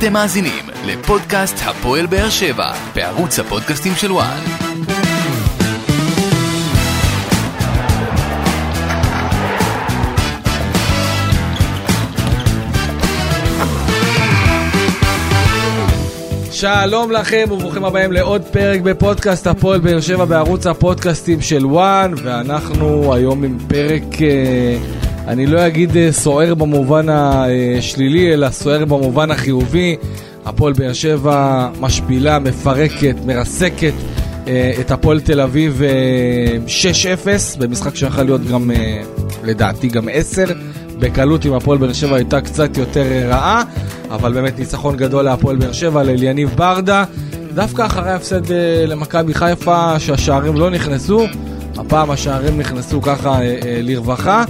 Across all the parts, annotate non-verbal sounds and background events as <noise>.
אתם מאזינים לפודקאסט הפועל באר שבע בערוץ הפודקאסטים של וואן. שלום לכם וברוכים הבאים לעוד פרק בפודקאסט הפועל באר שבע בערוץ הפודקאסטים של וואן ואנחנו היום עם פרק, אה, אני לא אגיד אה, סוער במובן השלילי אלא סוער במובן החיובי. הפועל באר שבע משפילה, מפרקת, מרסקת אה, את הפועל תל אביב 6-0 במשחק שיכול להיות גם לדעתי גם 10 בקלות אם הפועל באר שבע הייתה קצת יותר רעה, אבל באמת ניצחון גדול להפועל באר שבע, לאליניב ברדה. דווקא אחרי ההפסד אה, למכבי חיפה, שהשערים לא נכנסו, הפעם השערים נכנסו ככה אה, אה, לרווחה,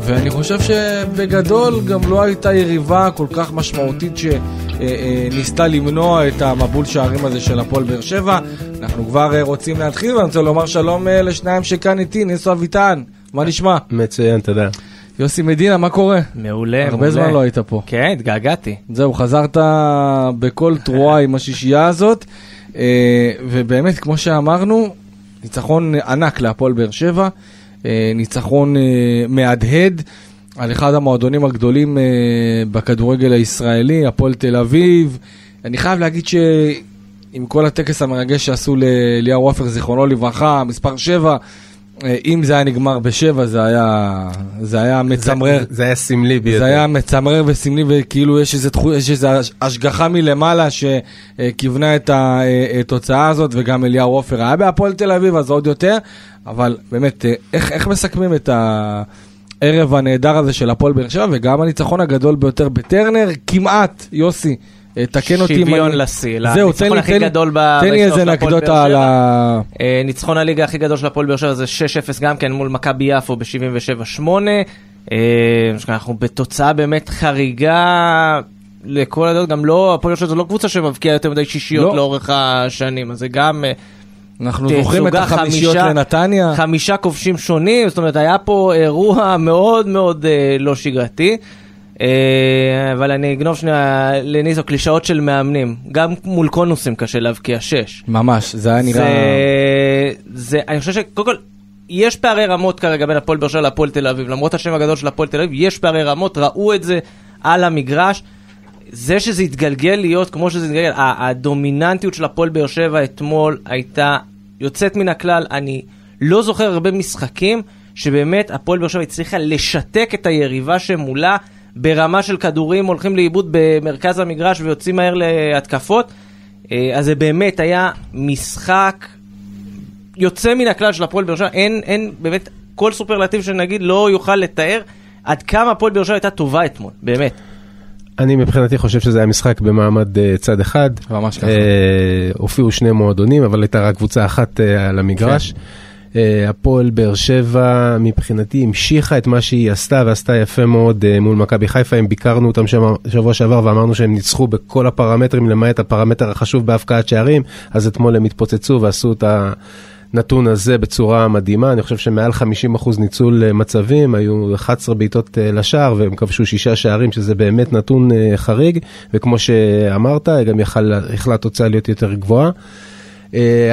ואני חושב שבגדול גם לא הייתה יריבה כל כך משמעותית שניסתה למנוע את המבול שערים הזה של הפועל באר שבע. אנחנו כבר רוצים להתחיל, ואני רוצה לומר שלום לשניים שכאן איתי, ניסו אביטן, מה נשמע? מצוין, תודה. יוסי מדינה, מה קורה? מעולה, הרבה מעולה. זמן לא היית פה. כן, התגעגעתי. זהו, חזרת בכל תרועה עם השישייה הזאת, אה, ובאמת, כמו שאמרנו, ניצחון ענק להפועל באר שבע, אה, ניצחון אה, מהדהד על אחד המועדונים הגדולים בכדורגל הישראלי, הפועל תל אביב. אני חייב להגיד שעם כל הטקס המרגש שעשו לאליהו עופר, זיכרונו לברכה, מספר 7, אה, אם זה היה נגמר בשבע, זה היה, זה היה מצמרר. זה, זה היה סמלי ביותר. זה היה מצמרר וסמלי, וכאילו יש איזו יש איזה השגחה מלמעלה שכיוונה את התוצאה הזאת, וגם אליהו עופר היה בהפועל תל אביב, אז עוד יותר. אבל באמת, אה, איך, איך מסכמים את הערב הנהדר הזה של הפועל באר שבע, וגם הניצחון הגדול ביותר בטרנר, כמעט, יוסי. אה, תקן אותי. שוויון לשיא, לי, הכי גדול תן לי איזה אנקדוטה על ה... אה, ניצחון הליגה הכי גדול של הפועל באר שבע זה 6-0 גם כן מול מכבי יפו ב-77-8. אה, אנחנו בתוצאה באמת חריגה לכל הדעות, גם לא, הפועל באר שבע זו לא קבוצה שמבקיעה יותר מדי שישיות לא. לאורך השנים, אז זה גם... אנחנו זוכרים את החמישיות חמישה, לנתניה. חמישה כובשים שונים, זאת אומרת היה פה אירוע מאוד מאוד לא שגרתי. אה, אבל אני אגנוב שנייה לניזו קלישאות של מאמנים. גם מול קונוסים קשה להבקיע שש. ממש, זה היה נראה... זה, אני חושב שקודם כל, יש פערי רמות כרגע בין הפועל באר שבע להפועל תל אביב. למרות השם הגדול של הפועל תל אביב, יש פערי רמות, ראו את זה על המגרש. זה שזה התגלגל להיות כמו שזה התגלגל, הדומיננטיות של הפועל באר שבע אתמול הייתה יוצאת מן הכלל. אני לא זוכר הרבה משחקים שבאמת הפועל באר שבע הצליחה לשתק את היריבה שמולה. ברמה של כדורים הולכים לאיבוד במרכז המגרש ויוצאים מהר להתקפות. אה, אז זה באמת היה משחק יוצא מן הכלל של הפועל באר שבע, אין, אין באמת כל סופרלטיב שנגיד לא יוכל לתאר עד כמה הפועל באר שבע הייתה טובה אתמול, באמת. אני מבחינתי חושב שזה היה משחק במעמד uh, צד אחד. ממש ככה. Uh, הופיעו שני מועדונים, אבל הייתה רק קבוצה אחת uh, על המגרש. כן. אה, הפועל באר שבע מבחינתי המשיכה את מה שהיא עשתה ועשתה יפה מאוד אה, מול מכבי חיפה, הם ביקרנו אותם שם שבוע שעבר ואמרנו שהם ניצחו בכל הפרמטרים למעט הפרמטר החשוב בהפקעת שערים, אז אתמול הם התפוצצו ועשו את הנתון הזה בצורה מדהימה, אני חושב שמעל 50% ניצול אה, מצבים, היו 11 בעיטות לשער והם כבשו שישה שערים שזה באמת נתון חריג, וכמו שאמרת, גם יכלה התוצאה להיות יותר גבוהה.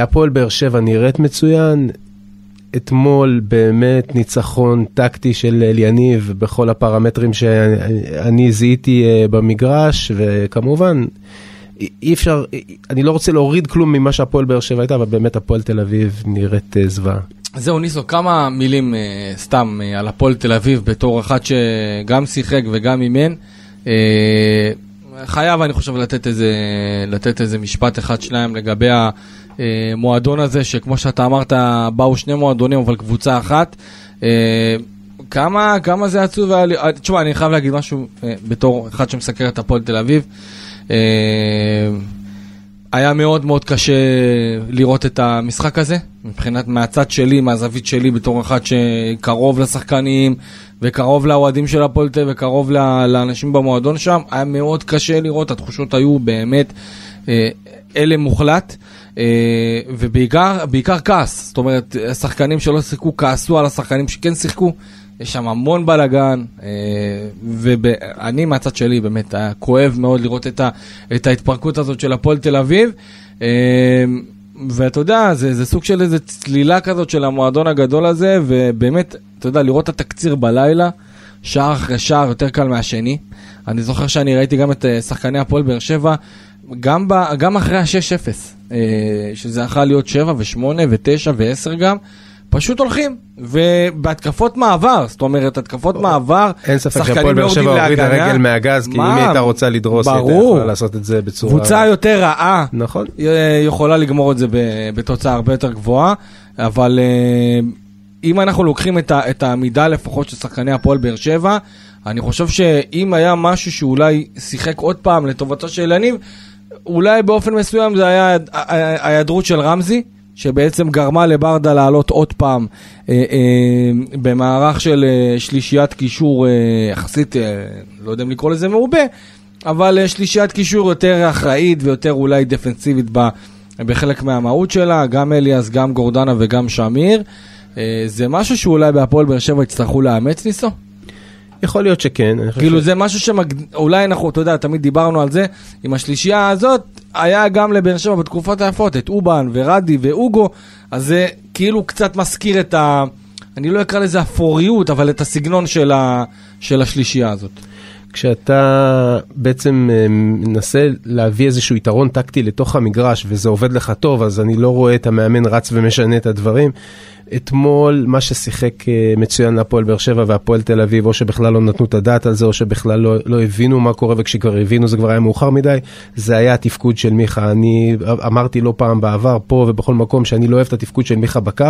הפועל באר שבע נראית מצוין, אתמול באמת ניצחון טקטי של אליניב בכל הפרמטרים שאני זיהיתי אה, במגרש, וכמובן, אי אפשר, אני לא רוצה להוריד כלום ממה שהפועל באר שבע הייתה, אבל באמת הפועל תל אביב נראית אה, זוועה. זהו, ניסו, כמה מילים אה, סתם על הפועל תל אביב בתור אחד שגם שיחק וגם אימן. חייב, אני חושב, לתת איזה, לתת איזה משפט אחד, שניים לגבי המועדון הזה, שכמו שאתה אמרת, באו שני מועדונים, אבל קבוצה אחת. אה, כמה, כמה זה עצוב אה, תשמע, אני חייב להגיד משהו אה, בתור אחד שמסקר את הפועל תל אביב. היה מאוד מאוד קשה לראות את המשחק הזה, מבחינת מהצד שלי, מהזווית שלי, בתור אחד שקרוב לשחקנים וקרוב לאוהדים של אביב וקרוב לאנשים במועדון שם, היה מאוד קשה לראות, התחושות היו באמת הלם מוחלט. אה, ובעיקר כעס, זאת אומרת, השחקנים שלא שיחקו כעסו על השחקנים שכן שיחקו, יש שם המון בלאגן, אה, ואני מהצד שלי באמת היה כואב מאוד לראות את, ה, את ההתפרקות הזאת של הפועל תל אביב. אה, ואתה יודע, זה, זה סוג של איזה צלילה כזאת של המועדון הגדול הזה, ובאמת, אתה יודע, לראות את התקציר בלילה, שער אחרי שער יותר קל מהשני. אני זוכר שאני ראיתי גם את אה, שחקני הפועל באר שבע, גם, ב, גם אחרי ה-6-0, אה, שזה יכול להיות 7 ו-8 ו-9 ו-10 גם. פשוט הולכים, ובהתקפות מעבר, זאת אומרת, התקפות מעבר, אין ספק שהפועל באר שבע יורדים הורידה להגנה. רגל מהגז, כי אם? היא הייתה רוצה לדרוס, היא. יכולה לעשות את זה בצורה... קבוצה יותר רעה, נכון. יכולה לגמור את זה בתוצאה הרבה יותר גבוהה, אבל אה, אם אנחנו לוקחים את, העמידה לפחות של שחקני הפועל באר שבע, אני חושב שאם היה משהו שאולי שיחק עוד פעם לטובתו של יניב, אולי באופן מסוים זה היה ההיעדרות של רמזי. שבעצם גרמה לברדה לעלות עוד פעם אה, אה, במערך של אה, שלישיית קישור אה, יחסית, אה, לא יודע אם לקרוא לזה מעובה, אבל אה, שלישיית קישור יותר אחראית ויותר אולי דפנסיבית ב, בחלק מהמהות שלה, גם אליאס, גם גורדנה וגם שמיר. אה, זה משהו שאולי בהפועל באר שבע יצטרכו לאמץ ניסו? יכול להיות שכן. כאילו ש- זה משהו שאולי אנחנו, אתה יודע, תמיד דיברנו על זה, עם השלישייה הזאת, היה גם לבאר שבע בתקופות היפות, את אובן ורדי ואוגו, אז זה כאילו קצת מזכיר את ה... אני לא אקרא לזה אפוריות, אבל את הסגנון של, ה, של השלישייה הזאת. כשאתה בעצם אה, מנסה להביא איזשהו יתרון טקטי לתוך המגרש וזה עובד לך טוב, אז אני לא רואה את המאמן רץ ומשנה את הדברים. אתמול, מה ששיחק אה, מצוין להפועל באר שבע והפועל תל אביב, או שבכלל לא נתנו את הדעת על זה, או שבכלל לא, לא הבינו מה קורה, וכשכבר הבינו זה כבר היה מאוחר מדי, זה היה התפקוד של מיכה. אני אמרתי לא פעם בעבר, פה ובכל מקום, שאני לא אוהב את התפקוד של מיכה בקו,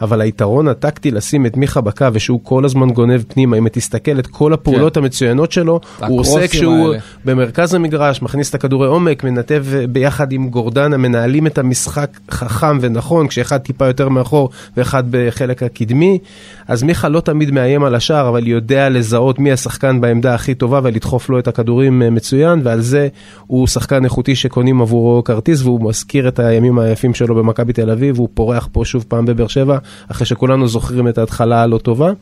אבל היתרון הטקטי לשים את מיכה בקו, ושהוא כל הזמן גונב פנימה, אם תסתכל את כל הפעולות המצוינות שלו, הוא עושה כשהוא האלה. במרכז המגרש, מכניס את הכדורי עומק, מנתב אה, ביחד עם גורדנה, מנהלים את המשחק חכם ונכון, כשאחד טיפה יותר מאחור ואחד בחלק הקדמי. אז מיכה לא תמיד מאיים על השער, אבל יודע לזהות מי השחקן בעמדה הכי טובה ולדחוף לו את הכדורים אה, מצוין, ועל זה הוא שחקן איכותי שקונים עבורו כרטיס, והוא מזכיר את הימים היפים שלו במכבי תל אביב, והוא פורח פה שוב פעם בבאר שבע, אחרי שכולנו זוכרים את ההתחלה הלא טובה.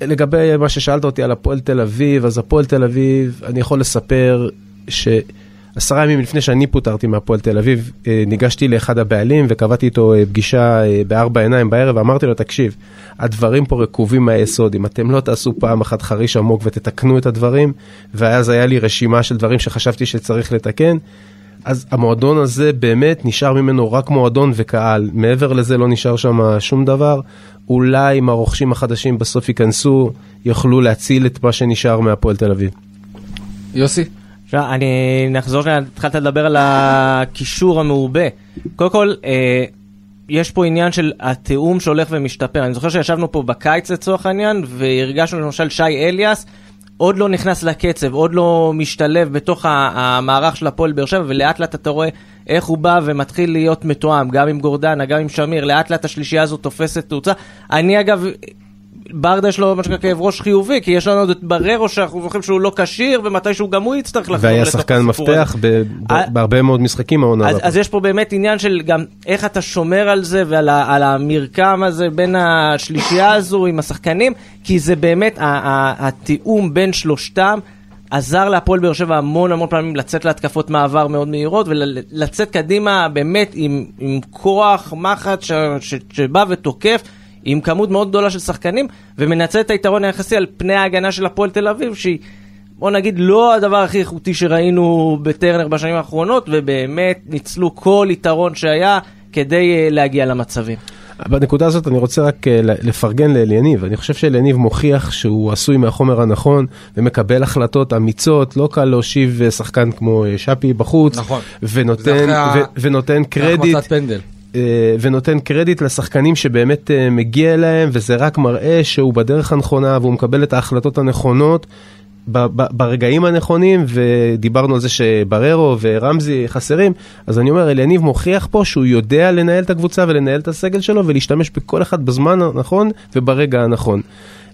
לגבי מה ששאלת אותי על הפועל תל אביב, אז הפועל תל אביב, אני יכול לספר שעשרה ימים לפני שאני פוטרתי מהפועל תל אביב, אה, ניגשתי לאחד הבעלים וקבעתי איתו אה, פגישה אה, בארבע עיניים בערב, ואמרתי לו, תקשיב, הדברים פה רקובים מהיסוד, אם אתם לא תעשו פעם אחת חריש עמוק ותתקנו את הדברים, ואז היה לי רשימה של דברים שחשבתי שצריך לתקן, אז המועדון הזה באמת נשאר ממנו רק מועדון וקהל, מעבר לזה לא נשאר שם שום דבר. אולי אם הרוכשים החדשים בסוף ייכנסו, יוכלו להציל את מה שנשאר מהפועל תל אביב. יוסי? עכשיו, אני נחזור שנייה, התחלת לדבר על הקישור המעובה. קודם כל, אה, יש פה עניין של התיאום שהולך ומשתפר. אני זוכר שישבנו פה בקיץ לצורך העניין, והרגשנו למשל שי אליאס, עוד לא נכנס לקצב, עוד לא משתלב בתוך המערך של הפועל באר שבע, ולאט לאט אתה רואה איך הוא בא ומתחיל להיות מתואם, גם עם גורדנה, גם עם שמיר, לאט לאט השלישייה הזאת תופסת תאוצה. אני אגב... ברדה יש לו מה שנקרא כאב ראש חיובי, כי יש לנו עוד את בררו שאנחנו זוכרים שהוא לא כשיר, ומתישהו גם הוא יצטרך לחזור והיה לתוך שחקן הסיפור הזה. מפתח ב- ב- בהרבה מאוד משחקים העונה אז. אז יש פה באמת עניין של גם איך אתה שומר על זה ועל ה, על המרקם הזה בין השלישייה הזו עם השחקנים, כי זה באמת, ה, ה, התיאום בין שלושתם עזר להפועל באר שבע המון המון פעמים לצאת להתקפות מעבר מאוד מהירות ולצאת קדימה באמת עם, עם כוח מחט ש, ש, שבא ותוקף. עם כמות מאוד גדולה של שחקנים, ומנצל את היתרון היחסי על פני ההגנה של הפועל תל אביב, שהיא, בוא נגיד, לא הדבר הכי איכותי שראינו בטרנר בשנים האחרונות, ובאמת ניצלו כל יתרון שהיה כדי uh, להגיע למצבים. בנקודה הזאת אני רוצה רק אה, לפרגן לאליניב, אני חושב שאליניב מוכיח שהוא עשוי מהחומר הנכון ומקבל החלטות אמיצות, לא קל להושיב אה, שחקן כמו אה, שפי בחוץ, נכון. ונותן, ו- ונותן קרדיט. אה, ונותן קרדיט לשחקנים שבאמת אה, מגיע אליהם, וזה רק מראה שהוא בדרך הנכונה והוא מקבל את ההחלטות הנכונות. ברגעים הנכונים, ודיברנו על זה שבררו ורמזי חסרים, אז אני אומר, אליניב מוכיח פה שהוא יודע לנהל את הקבוצה ולנהל את הסגל שלו ולהשתמש בכל אחד בזמן הנכון וברגע הנכון.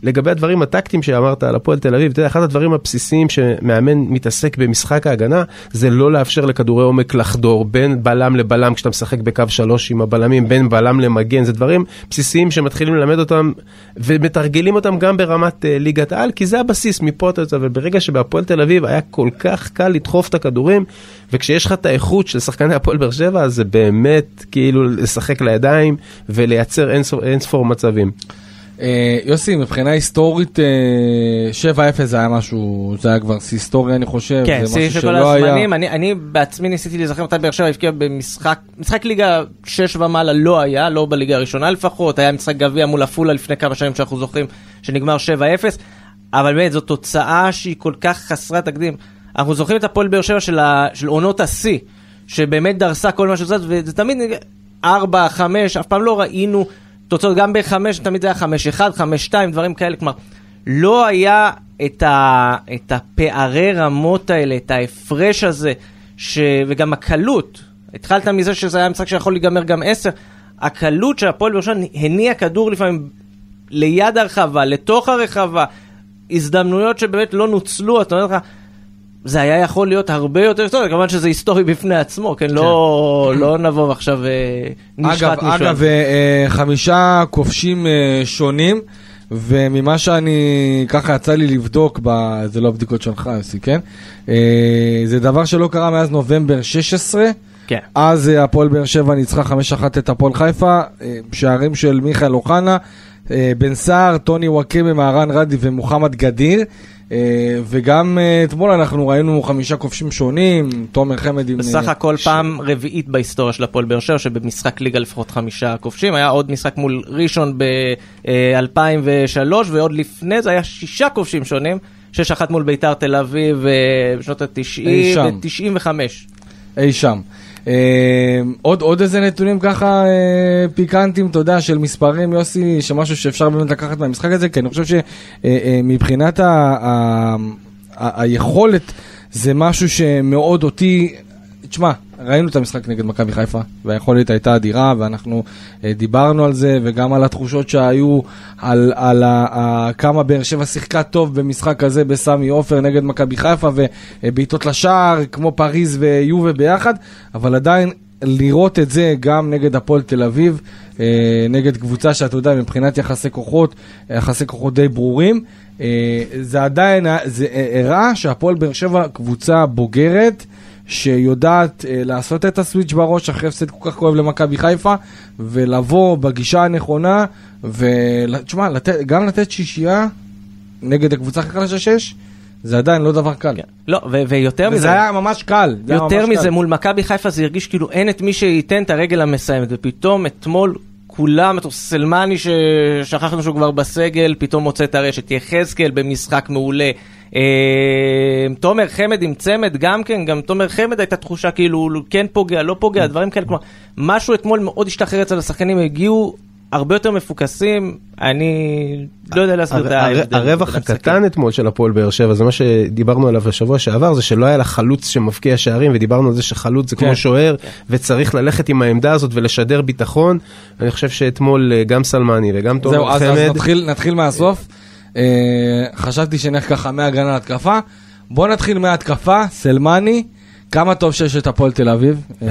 לגבי הדברים הטקטיים שאמרת על הפועל תל אביב, אתה יודע, אחד הדברים הבסיסיים שמאמן מתעסק במשחק ההגנה, זה לא לאפשר לכדורי עומק לחדור בין בלם לבלם כשאתה משחק בקו שלוש עם הבלמים, בין בלם למגן, זה דברים בסיסיים שמתחילים ללמד אותם ומתרגלים אותם גם ברמת uh, ליגת העל, כי זה הבסיס מפה אתה יוצא, וברגע שבהפועל תל אביב היה כל כך קל לדחוף את הכדורים, וכשיש לך את האיכות של שחקני הפועל באר שבע, זה באמת כאילו לשחק לידיים ולייצר אין ספור מצבים. אה, יוסי, מבחינה היסטורית, אה, 7-0 זה היה משהו, זה היה כבר היסטורי אני חושב, כן, זה שיא של כל. הזמנים, אני, אני בעצמי ניסיתי להיזכר מתי באר שבע הבקיע במשחק, משחק ליגה 6 ומעלה לא היה, לא בליגה הראשונה לפחות, היה משחק גביע מול עפולה לפני כמה שנים שאנחנו זוכרים, שנגמר 7-0, אבל באמת זו תוצאה שהיא כל כך חסרת תקדים. אנחנו זוכרים את הפועל באר שבע של, ה- של עונות השיא, שבאמת דרסה כל מה שזז, וזה תמיד 4, 5, אף פעם לא ראינו תוצאות, גם ב-5, תמיד זה היה 5, 1, 5, 2, דברים כאלה, כלומר, לא היה את, ה, את הפערי רמות האלה, את ההפרש הזה, ש, וגם הקלות. התחלת מזה שזה היה משחק שיכול להיגמר גם 10, הקלות שהפועל שבע הניע כדור לפעמים ליד הרחבה, לתוך הרחבה, הזדמנויות שבאמת לא נוצלו, אתה אומר לך, זה היה יכול להיות הרבה יותר היסטורי, כמובן שזה היסטורי בפני עצמו, כן? לא, לא נבוא עכשיו אה, נשחט אגב, מישהו. אגב, אה, אה, חמישה כובשים שונים, וממה שאני, ככה יצא לי לבדוק, ב, זה לא הבדיקות שלך, יוסי, כן? זה דבר שלא קרה מאז נובמבר 16. כן. אז הפועל באר שבע ניצחה 5-1 את הפועל חיפה, שערים של מיכאל אוחנה, בן סער, טוני וואקמה, מהרן רדי ומוחמד גדיר. אה, וגם אה, אתמול אנחנו ראינו חמישה כובשים שונים, תומר חמד עם... בסך אה, הכל ש- פעם רביעית בהיסטוריה של הפועל באר שבע, שבמשחק ליגה לפחות חמישה כובשים. היה עוד משחק מול ראשון ב-2003, ועוד לפני זה היה שישה כובשים שונים. 6-1 מול ביתר תל אביב בשנות ה-90 אי שם. ו-95. אי שם. אה, עוד, עוד איזה נתונים ככה אה, פיקנטים, אתה יודע, של מספרים, יוסי, שמשהו שאפשר באמת לקחת מהמשחק הזה, כי אני חושב שמבחינת ה, ה, ה, היכולת, זה משהו שמאוד אותי, תשמע, ראינו את המשחק נגד מכבי חיפה, והיכולת הייתה אדירה, ואנחנו אה, דיברנו על זה, וגם על התחושות שהיו, על, על ה, ה, כמה באר שבע שיחקה טוב במשחק הזה בסמי עופר נגד מכבי חיפה, ובעיטות לשער, כמו פריז ויובה ביחד, אבל עדיין לראות את זה גם נגד הפועל תל אביב, אה, נגד קבוצה שאתה יודע, מבחינת יחסי כוחות, יחסי כוחות די ברורים, אה, זה עדיין, זה הראה שהפועל באר שבע קבוצה בוגרת. שיודעת אה, לעשות את הסוויץ' בראש אחרי הפסד כל כך כואב למכבי חיפה, ולבוא בגישה הנכונה, ותשמע, לת... גם לתת שישייה נגד הקבוצה הכי חלשה שיש, זה עדיין לא דבר קל. כן. לא, ו- ויותר מזה, וזה היה ממש קל. יותר ממש מזה, קל. מול מכבי חיפה זה הרגיש כאילו אין את מי שייתן את הרגל המסיימת, ופתאום אתמול כולם, את סלמני ששכחנו שהוא כבר בסגל, פתאום מוצא את הרשת, יחזקאל במשחק מעולה. אה, תומר חמד עם צמד גם כן, גם תומר חמד הייתה תחושה כאילו הוא כן פוגע, לא פוגע, דברים כאלה, כלומר, משהו אתמול מאוד השתחרר אצל השחקנים, הגיעו הרבה יותר מפוקסים, אני לא יודע להסביר את ההבדל. הרווח. הקטן אתמול של הפועל באר שבע, זה מה שדיברנו עליו בשבוע שעבר, זה שלא היה לה חלוץ שמבקיע שערים, ודיברנו על זה שחלוץ זה כן. כמו שוער, וצריך ללכת עם העמדה הזאת ולשדר ביטחון. אני חושב שאתמול אה, גם סלמני וגם זהו, תומר אז, אז חמד, נתחיל, נתחיל מהסוף. אה, חשבתי שנלך ככה מהגנה להתקפה. בוא נתחיל מההתקפה, סלמני. כמה טוב שיש את הפועל תל אביב. <laughs> אה,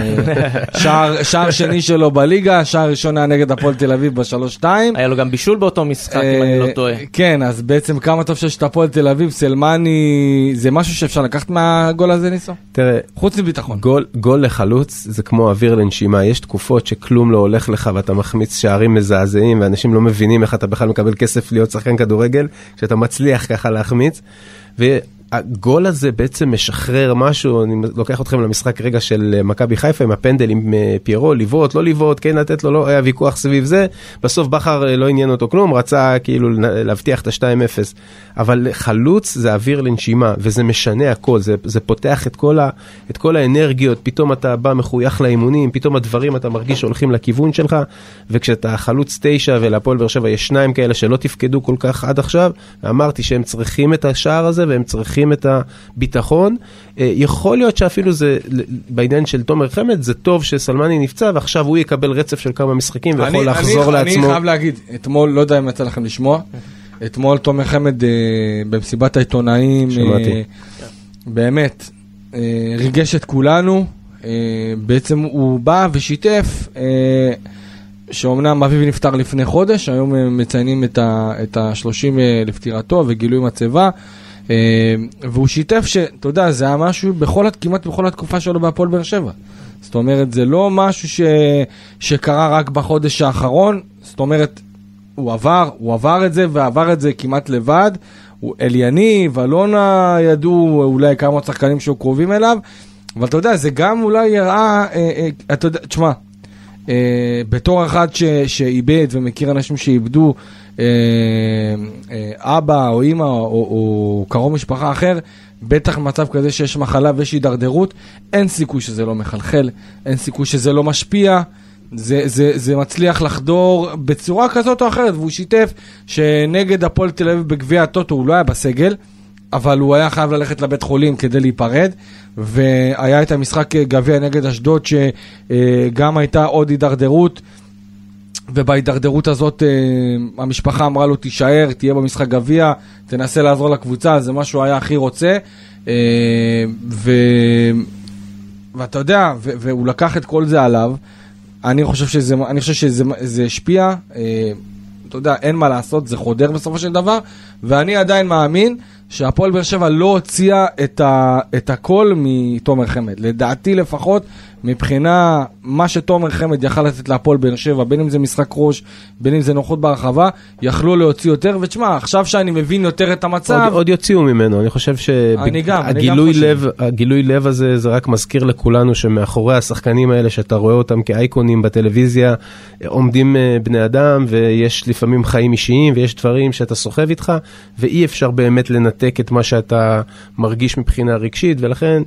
שער, שער שני שלו בליגה, שער ראשון היה נגד הפועל תל אביב בשלוש-שתיים. היה לו גם בישול באותו משחק, אם אני לא אה, טועה. כן, אז בעצם כמה טוב שיש את הפועל תל אביב, סלמני, זה משהו שאפשר לקחת מהגול הזה ניסו? תראה, חוץ מביטחון. גול, גול לחלוץ זה כמו אוויר לנשימה, יש תקופות שכלום לא הולך לך ואתה מחמיץ שערים מזעזעים ואנשים לא מבינים איך אתה בכלל מקבל כסף להיות שחקן כדורגל, שאתה מצליח ככה להחמיץ. והגול הזה בעצם משחרר משהו, אני לוקח אתכם למשחק רגע של אה, מכבי חיפה עם הפנדל עם אה, פיירו, לבעוט, לא לבעוט, כן לתת לו, לא, היה ויכוח סביב זה, בסוף בכר אה, לא עניין אותו כלום, רצה כאילו להבטיח את ה-2-0. אבל חלוץ זה אוויר לנשימה, וזה משנה הכל, זה, זה פותח את כל, ה, את כל האנרגיות, פתאום אתה בא מחוייך לאימונים, פתאום הדברים אתה מרגיש שהולכים לכיוון שלך, וכשאתה חלוץ תשע ולהפועל באר שבע יש שניים כאלה שלא תפקדו כל כך עד עכשיו, אמרתי שהם צריכים את השער הזה והם צריכים את הביטחון. אה, יכול להיות שאפילו זה, בעניין של תומר חמד, זה טוב שסלמני נפצע ועכשיו הוא יקבל רצף של כמה משחקים ויכול אני- לחזור אני, לעצמו. אני חייב להגיד, אתמול, לא יודע אם יצא לכם לשמוע, אתמול תומר חמד אה, במסיבת העיתונאים, שמעתי. אה, באמת, אה, ריגש את כולנו. אה, בעצם הוא בא ושיתף אה, שאומנם אביו נפטר לפני חודש, היום הם מציינים את ה-30 לפטירתו וגילוי מצבה. אה, והוא שיתף שאתה יודע, זה היה משהו בכל, כמעט בכל התקופה שלו בהפועל באר שבע. זאת אומרת, זה לא משהו ש... שקרה רק בחודש האחרון, זאת אומרת, הוא עבר, הוא עבר את זה ועבר את זה כמעט לבד. הוא- אליניב, אלונה ידעו אולי כמה שחקנים שהיו קרובים אליו, אבל אתה יודע, זה גם אולי הראה, אה, אה, אתה יודע, תשמע, אה, בתור אחד ש, שאיבד ומכיר אנשים שאיבדו אבא או אימא או, או קרוב משפחה אחר, בטח במצב כזה שיש מחלה ויש הידרדרות, אין סיכוי שזה לא מחלחל, אין סיכוי שזה לא משפיע. זה, זה, זה מצליח לחדור בצורה כזאת או אחרת, והוא שיתף שנגד הפועל תל אביב בגביע הטוטו הוא לא היה בסגל, אבל הוא היה חייב ללכת לבית חולים כדי להיפרד, והיה את המשחק גביע נגד אשדוד, שגם הייתה עוד הידרדרות, ובהידרדרות הזאת אה, המשפחה אמרה לו תישאר, תהיה במשחק גביע, תנסה לעזור לקבוצה, זה מה שהוא היה הכי רוצה. אה, ו... ואתה יודע, ו- והוא לקח את כל זה עליו. אני חושב שזה, אני חושב שזה זה השפיע, אה, אתה יודע, אין מה לעשות, זה חודר בסופו של דבר, ואני עדיין מאמין שהפועל באר שבע לא הוציאה את, ה, את הכל מתומר חמד. לדעתי לפחות, מבחינה מה שתומר חמד יכל לתת להפועל באר שבע, בין אם זה משחק ראש, בין אם זה נוחות ברחבה, יכלו להוציא יותר, ותשמע, עכשיו שאני מבין יותר את המצב, עוד, עוד יוציאו ממנו, אני חושב שהגילוי חושב. לב, לב הזה, זה רק מזכיר לכולנו שמאחורי השחקנים האלה, שאתה רואה אותם כאייקונים בטלוויזיה, עומדים אה, בני אדם, ויש לפעמים חיים אישיים, ויש דברים שאתה סוחב איתך, ואי אפשר באמת לנתק את מה שאתה מרגיש מבחינה רגשית, ולכן...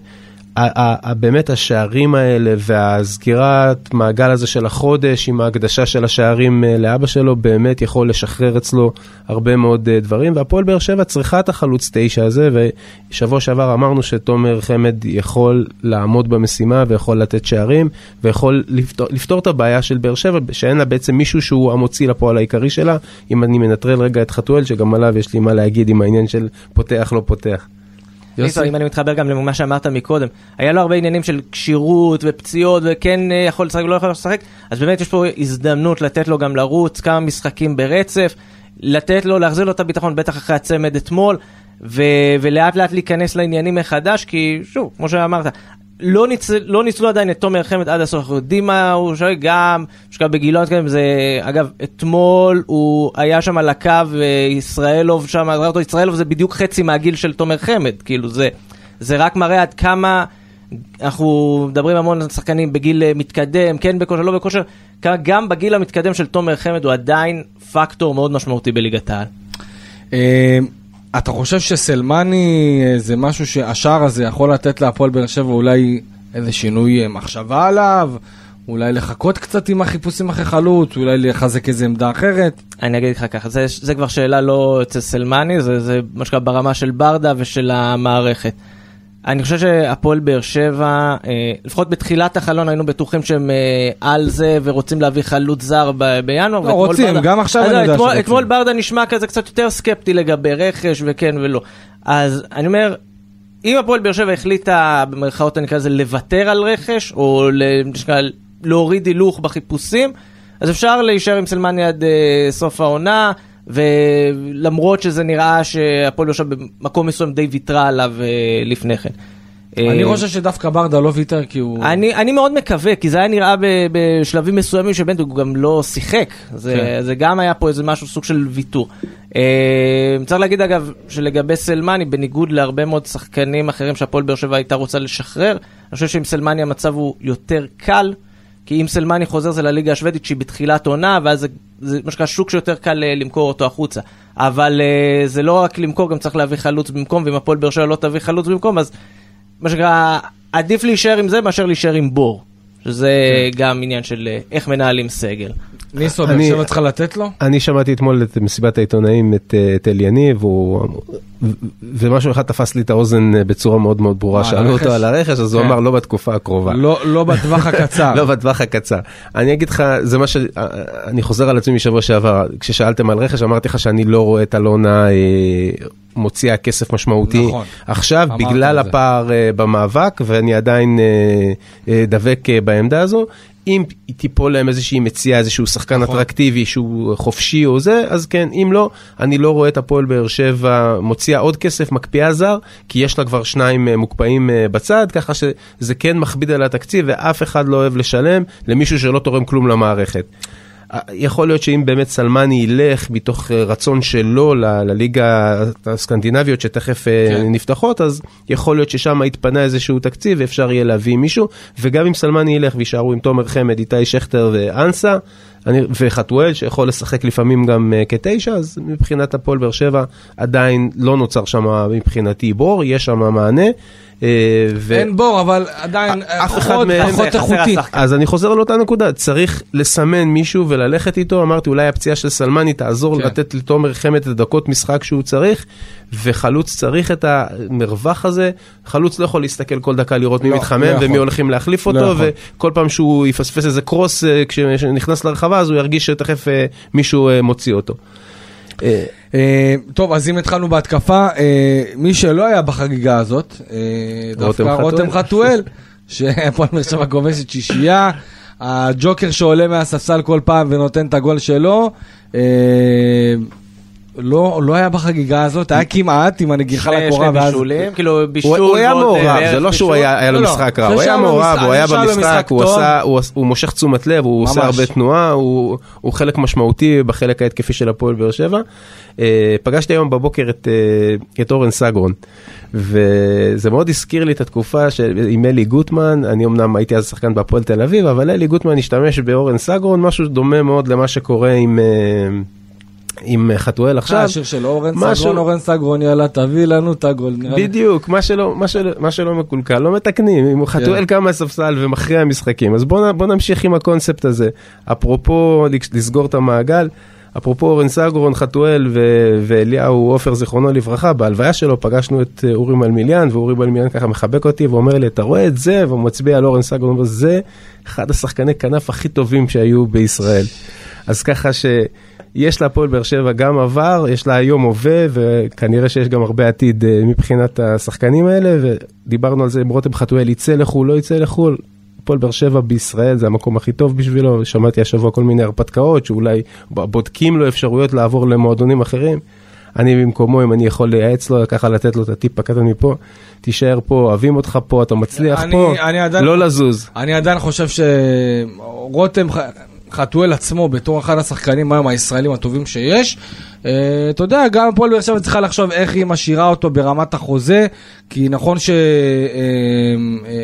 באמת השערים האלה והסגירת מעגל הזה של החודש עם ההקדשה של השערים אה, לאבא שלו באמת יכול לשחרר אצלו הרבה מאוד אה, דברים והפועל באר שבע צריכה את החלוץ תשע הזה ושבוע שעבר אמרנו שתומר חמד יכול לעמוד במשימה ויכול לתת שערים ויכול לפתור, לפתור את הבעיה של באר שבע שאין לה בעצם מישהו שהוא המוציא לפועל העיקרי שלה אם אני מנטרל רגע את חתואל שגם עליו יש לי מה להגיד עם העניין של פותח לא פותח. יוסי? אם אני מתחבר גם למה שאמרת מקודם, היה לו הרבה עניינים של כשירות ופציעות וכן אה, יכול לשחק ולא יכול לשחק, אז באמת יש פה הזדמנות לתת לו גם לרוץ כמה משחקים ברצף, לתת לו, להחזיר לו את הביטחון, בטח אחרי הצמד אתמול, ו- ולאט לאט להיכנס לעניינים מחדש, כי שוב, כמו שאמרת, לא, ניצ... לא ניצלו עדיין את תומר חמד עד הסוף, אנחנו יודעים מה הוא שואל, גם, שגם בגילו, זה, אגב, אתמול הוא היה שם על הקו, אה, ישראלוב שם, ישראלוב זה בדיוק חצי מהגיל של תומר חמד, כאילו זה, זה רק מראה עד כמה, אנחנו מדברים המון על שחקנים בגיל אה, מתקדם, כן בכושר, לא בכושר, גם בגיל המתקדם של תומר חמד הוא עדיין פקטור מאוד משמעותי בליגת העל. אתה חושב שסלמני אה, זה משהו שהשער הזה יכול לתת להפועל באר שבע אולי איזה שינוי אה, מחשבה עליו? אולי לחכות קצת עם החיפושים אחרי חלוץ? אולי לחזק איזה עמדה אחרת? אני אגיד לך ככה, זה, זה כבר שאלה לא אצל סלמני, זה, זה מה שנקרא ברמה של ברדה ושל המערכת. אני חושב שהפועל באר שבע, אה, לפחות בתחילת החלון היינו בטוחים שהם אה, על זה ורוצים להביא חלוץ זר ב- בינואר. לא, רוצים, ברדה- גם עכשיו אז אני לא, יודע אתמול, שרוצים. אתמול ברדה נשמע כזה קצת יותר סקפטי לגבי רכש וכן ולא. אז אני אומר, אם הפועל באר שבע החליטה, במרכאות אני לזה, לוותר על רכש, או ל- נשמע, להוריד הילוך בחיפושים, אז אפשר להישאר עם סלמני עד אה, סוף העונה, ולמרות שזה נראה שהפועל שבע במקום מסוים די ויתרה עליו אה, לפני כן. אני אה, חושב שדווקא ברדה לא ויתר כי הוא... אני, אני מאוד מקווה, כי זה היה נראה ב, בשלבים מסוימים שבן הוא גם לא שיחק. זה, כן. זה גם היה פה איזה משהו, סוג של ויתור. אה, צריך להגיד אגב, שלגבי סלמני, בניגוד להרבה מאוד שחקנים אחרים שהפועל באר שבע הייתה רוצה לשחרר, אני חושב שעם סלמני המצב הוא יותר קל, כי אם סלמני חוזר זה לליגה השוודית שהיא בתחילת עונה, ואז זה, זה מה שנקרא שוק שיותר קל אה, למכור אותו החוצה. אבל אה, זה לא רק למכור, גם צריך להביא חלוץ במקום, ואם הפועל באר שבע לא תביא חלוץ במקום, אז מה שנקרא, עדיף להישאר עם זה מאשר להישאר עם בור. שזה גם עניין של אה, איך מנהלים סגל. ניסו, באר אני- שבע צריכה לתת לו? אני שמעתי אתמול את מסיבת העיתונאים, את, אה, את אל יניב, הוא- ו- ומשהו אחד תפס לי את האוזן אה, בצורה מאוד מאוד ברורה. על שאלו? אותו על הרכש, אז הוא כן. אמר לא בתקופה הקרובה. לא לא בטווח הקצר. <laughs> לא בטווח הקצר. אני אגיד לך, זה מה ש... אני חוזר על עצמי משבוע שעבר, כששאלתם על רכש, אמרתי לך שאני לא רואה את אלונה אה, מוציאה כסף משמעותי. נכון. עכשיו, בגלל. הפער אה, במאבק, ואני עדיין אה, אה, דבק אה, בעמדה הזו. אם תיפול להם איזושהי מציאה, איזשהו שחקן נכון. אטרקטיבי שהוא חופשי או זה, אז כן, אם לא, אני לא רואה את הפועל באר שבע מוציאה עוד כסף, מקפיאה זר, כי יש לה כבר שניים אה, מוקפאים אה, בצד, ככה שזה כן מכביד על התקציב, ואף אחד לא אוהב לשלם למישהו שלא תורם כלום למערכת. אה, יכול להיות שאם באמת סלמני ילך מתוך אה, רצון שלו לליגה הסקנדינביות שתכף אה, כן. נפתחות, אז יכול להיות ששם יתפנה איזשהו תקציב ואפשר יהיה להביא מישהו, וגם אם סלמני ילך ויישארו עם תומר חמד, איתי שכטר ואנסה, אני, וחתואל שיכול לשחק לפעמים גם uh, כתשע, אז מבחינת הפועל באר שבע עדיין לא נוצר שם מבחינתי בור, יש שם מענה. Uh, ו... אין בור, אבל עדיין אף אחד פחות מהם- פחות חסר איכותי. השחקן. אז אני חוזר על אותה נקודה, צריך לסמן מישהו וללכת איתו, אמרתי אולי הפציעה של סלמני תעזור כן. לתת לתומר חמד את הדקות משחק שהוא צריך, וחלוץ צריך את המרווח הזה, חלוץ לא יכול להסתכל כל דקה לראות מי לא, מתחמם לא. ומי הולכים להחליף לא אותו, יכול. וכל פעם שהוא יפספס איזה קרוס אה, כשנכנס לרחבה אז הוא ירגיש שתכף אה, מישהו אה, מוציא אותו. אה, טוב, אז אם התחלנו בהתקפה, אה, מי שלא היה בחגיגה הזאת, אה, דווקא רותם חתואל. <laughs> שהפועל באר שבע כובשת שישייה, הג'וקר שעולה מהספסל כל פעם ונותן את הגול שלו, לא לא היה בחגיגה הזאת, היה כמעט עם הנגיחה לקורה, שני. בישולים, כאילו בישול הוא, הוא היה אה, מעורב, בערך זה לא שהוא. היה, היה לו לא, לא. משחק רע, הוא היה מעורב, הוא היה במשחק, משחק הוא. עשה, הוא, הוא מושך תשומת לב, הוא עושה ממש. הרבה תנועה, הוא, הוא חלק משמעותי בחלק ההתקפי של הפועל באר שבע. אה, פגשתי היום בבוקר את, אה, את אורן סגרון, וזה מאוד הזכיר לי את התקופה של, עם אלי גוטמן, אני אמנם הייתי אז שחקן בהפועל תל אביב, אבל אלי גוטמן השתמש באורן סגרון, משהו דומה מאוד למה שקורה עם... אה, עם חתואל אה, עכשיו, השיר של אורן משהו- סגרון, אורן סגרון, יאללה, תביא לנו את הגול. בדיוק, מה שלא, מה שלא, מה שלא מקולקל, לא מתקנים. אם כן. חתואל קם מהספסל ומכריע משחקים, אז בוא, נ- בוא נמשיך עם הקונספט הזה. אפרופו לס- לסגור את המעגל, אפרופו אורן סגרון, חתואל ו- ואליהו עופר, זיכרונו לברכה, בהלוויה שלו פגשנו את אה, אורי מלמיליאן, ואורי מלמיליאן ככה מחבק אותי ואומר לי, אתה רואה את זה? והוא מצביע על אורן סגרון, הוא אומר, זה אחד השחקני כנף הכי טובים שהיו בישראל. אז ככה ש... יש להפועל באר שבע גם עבר, יש לה היום הווה, וכנראה שיש גם הרבה עתיד אה, מבחינת השחקנים האלה, ודיברנו על זה אם רותם חתואל יצא לחו"ל, לא יצא לחו"ל. הפועל באר שבע בישראל זה המקום הכי טוב בשבילו, שמעתי השבוע כל מיני הרפתקאות שאולי בודקים לו אפשרויות לעבור למועדונים אחרים. אני במקומו, אם אני יכול לייעץ לו, ככה לתת לו את הטיפ הקטן מפה, תישאר פה, אוהבים אותך פה, אתה מצליח אני- פה, אני עדיין- לא לזוז. אני עדיין חושב שרותם חתואל עצמו בתור אחד השחקנים היום הישראלים הטובים שיש. אה, אתה יודע, גם הפועל באר שבע צריכה לחשוב איך היא משאירה אותו ברמת החוזה, כי נכון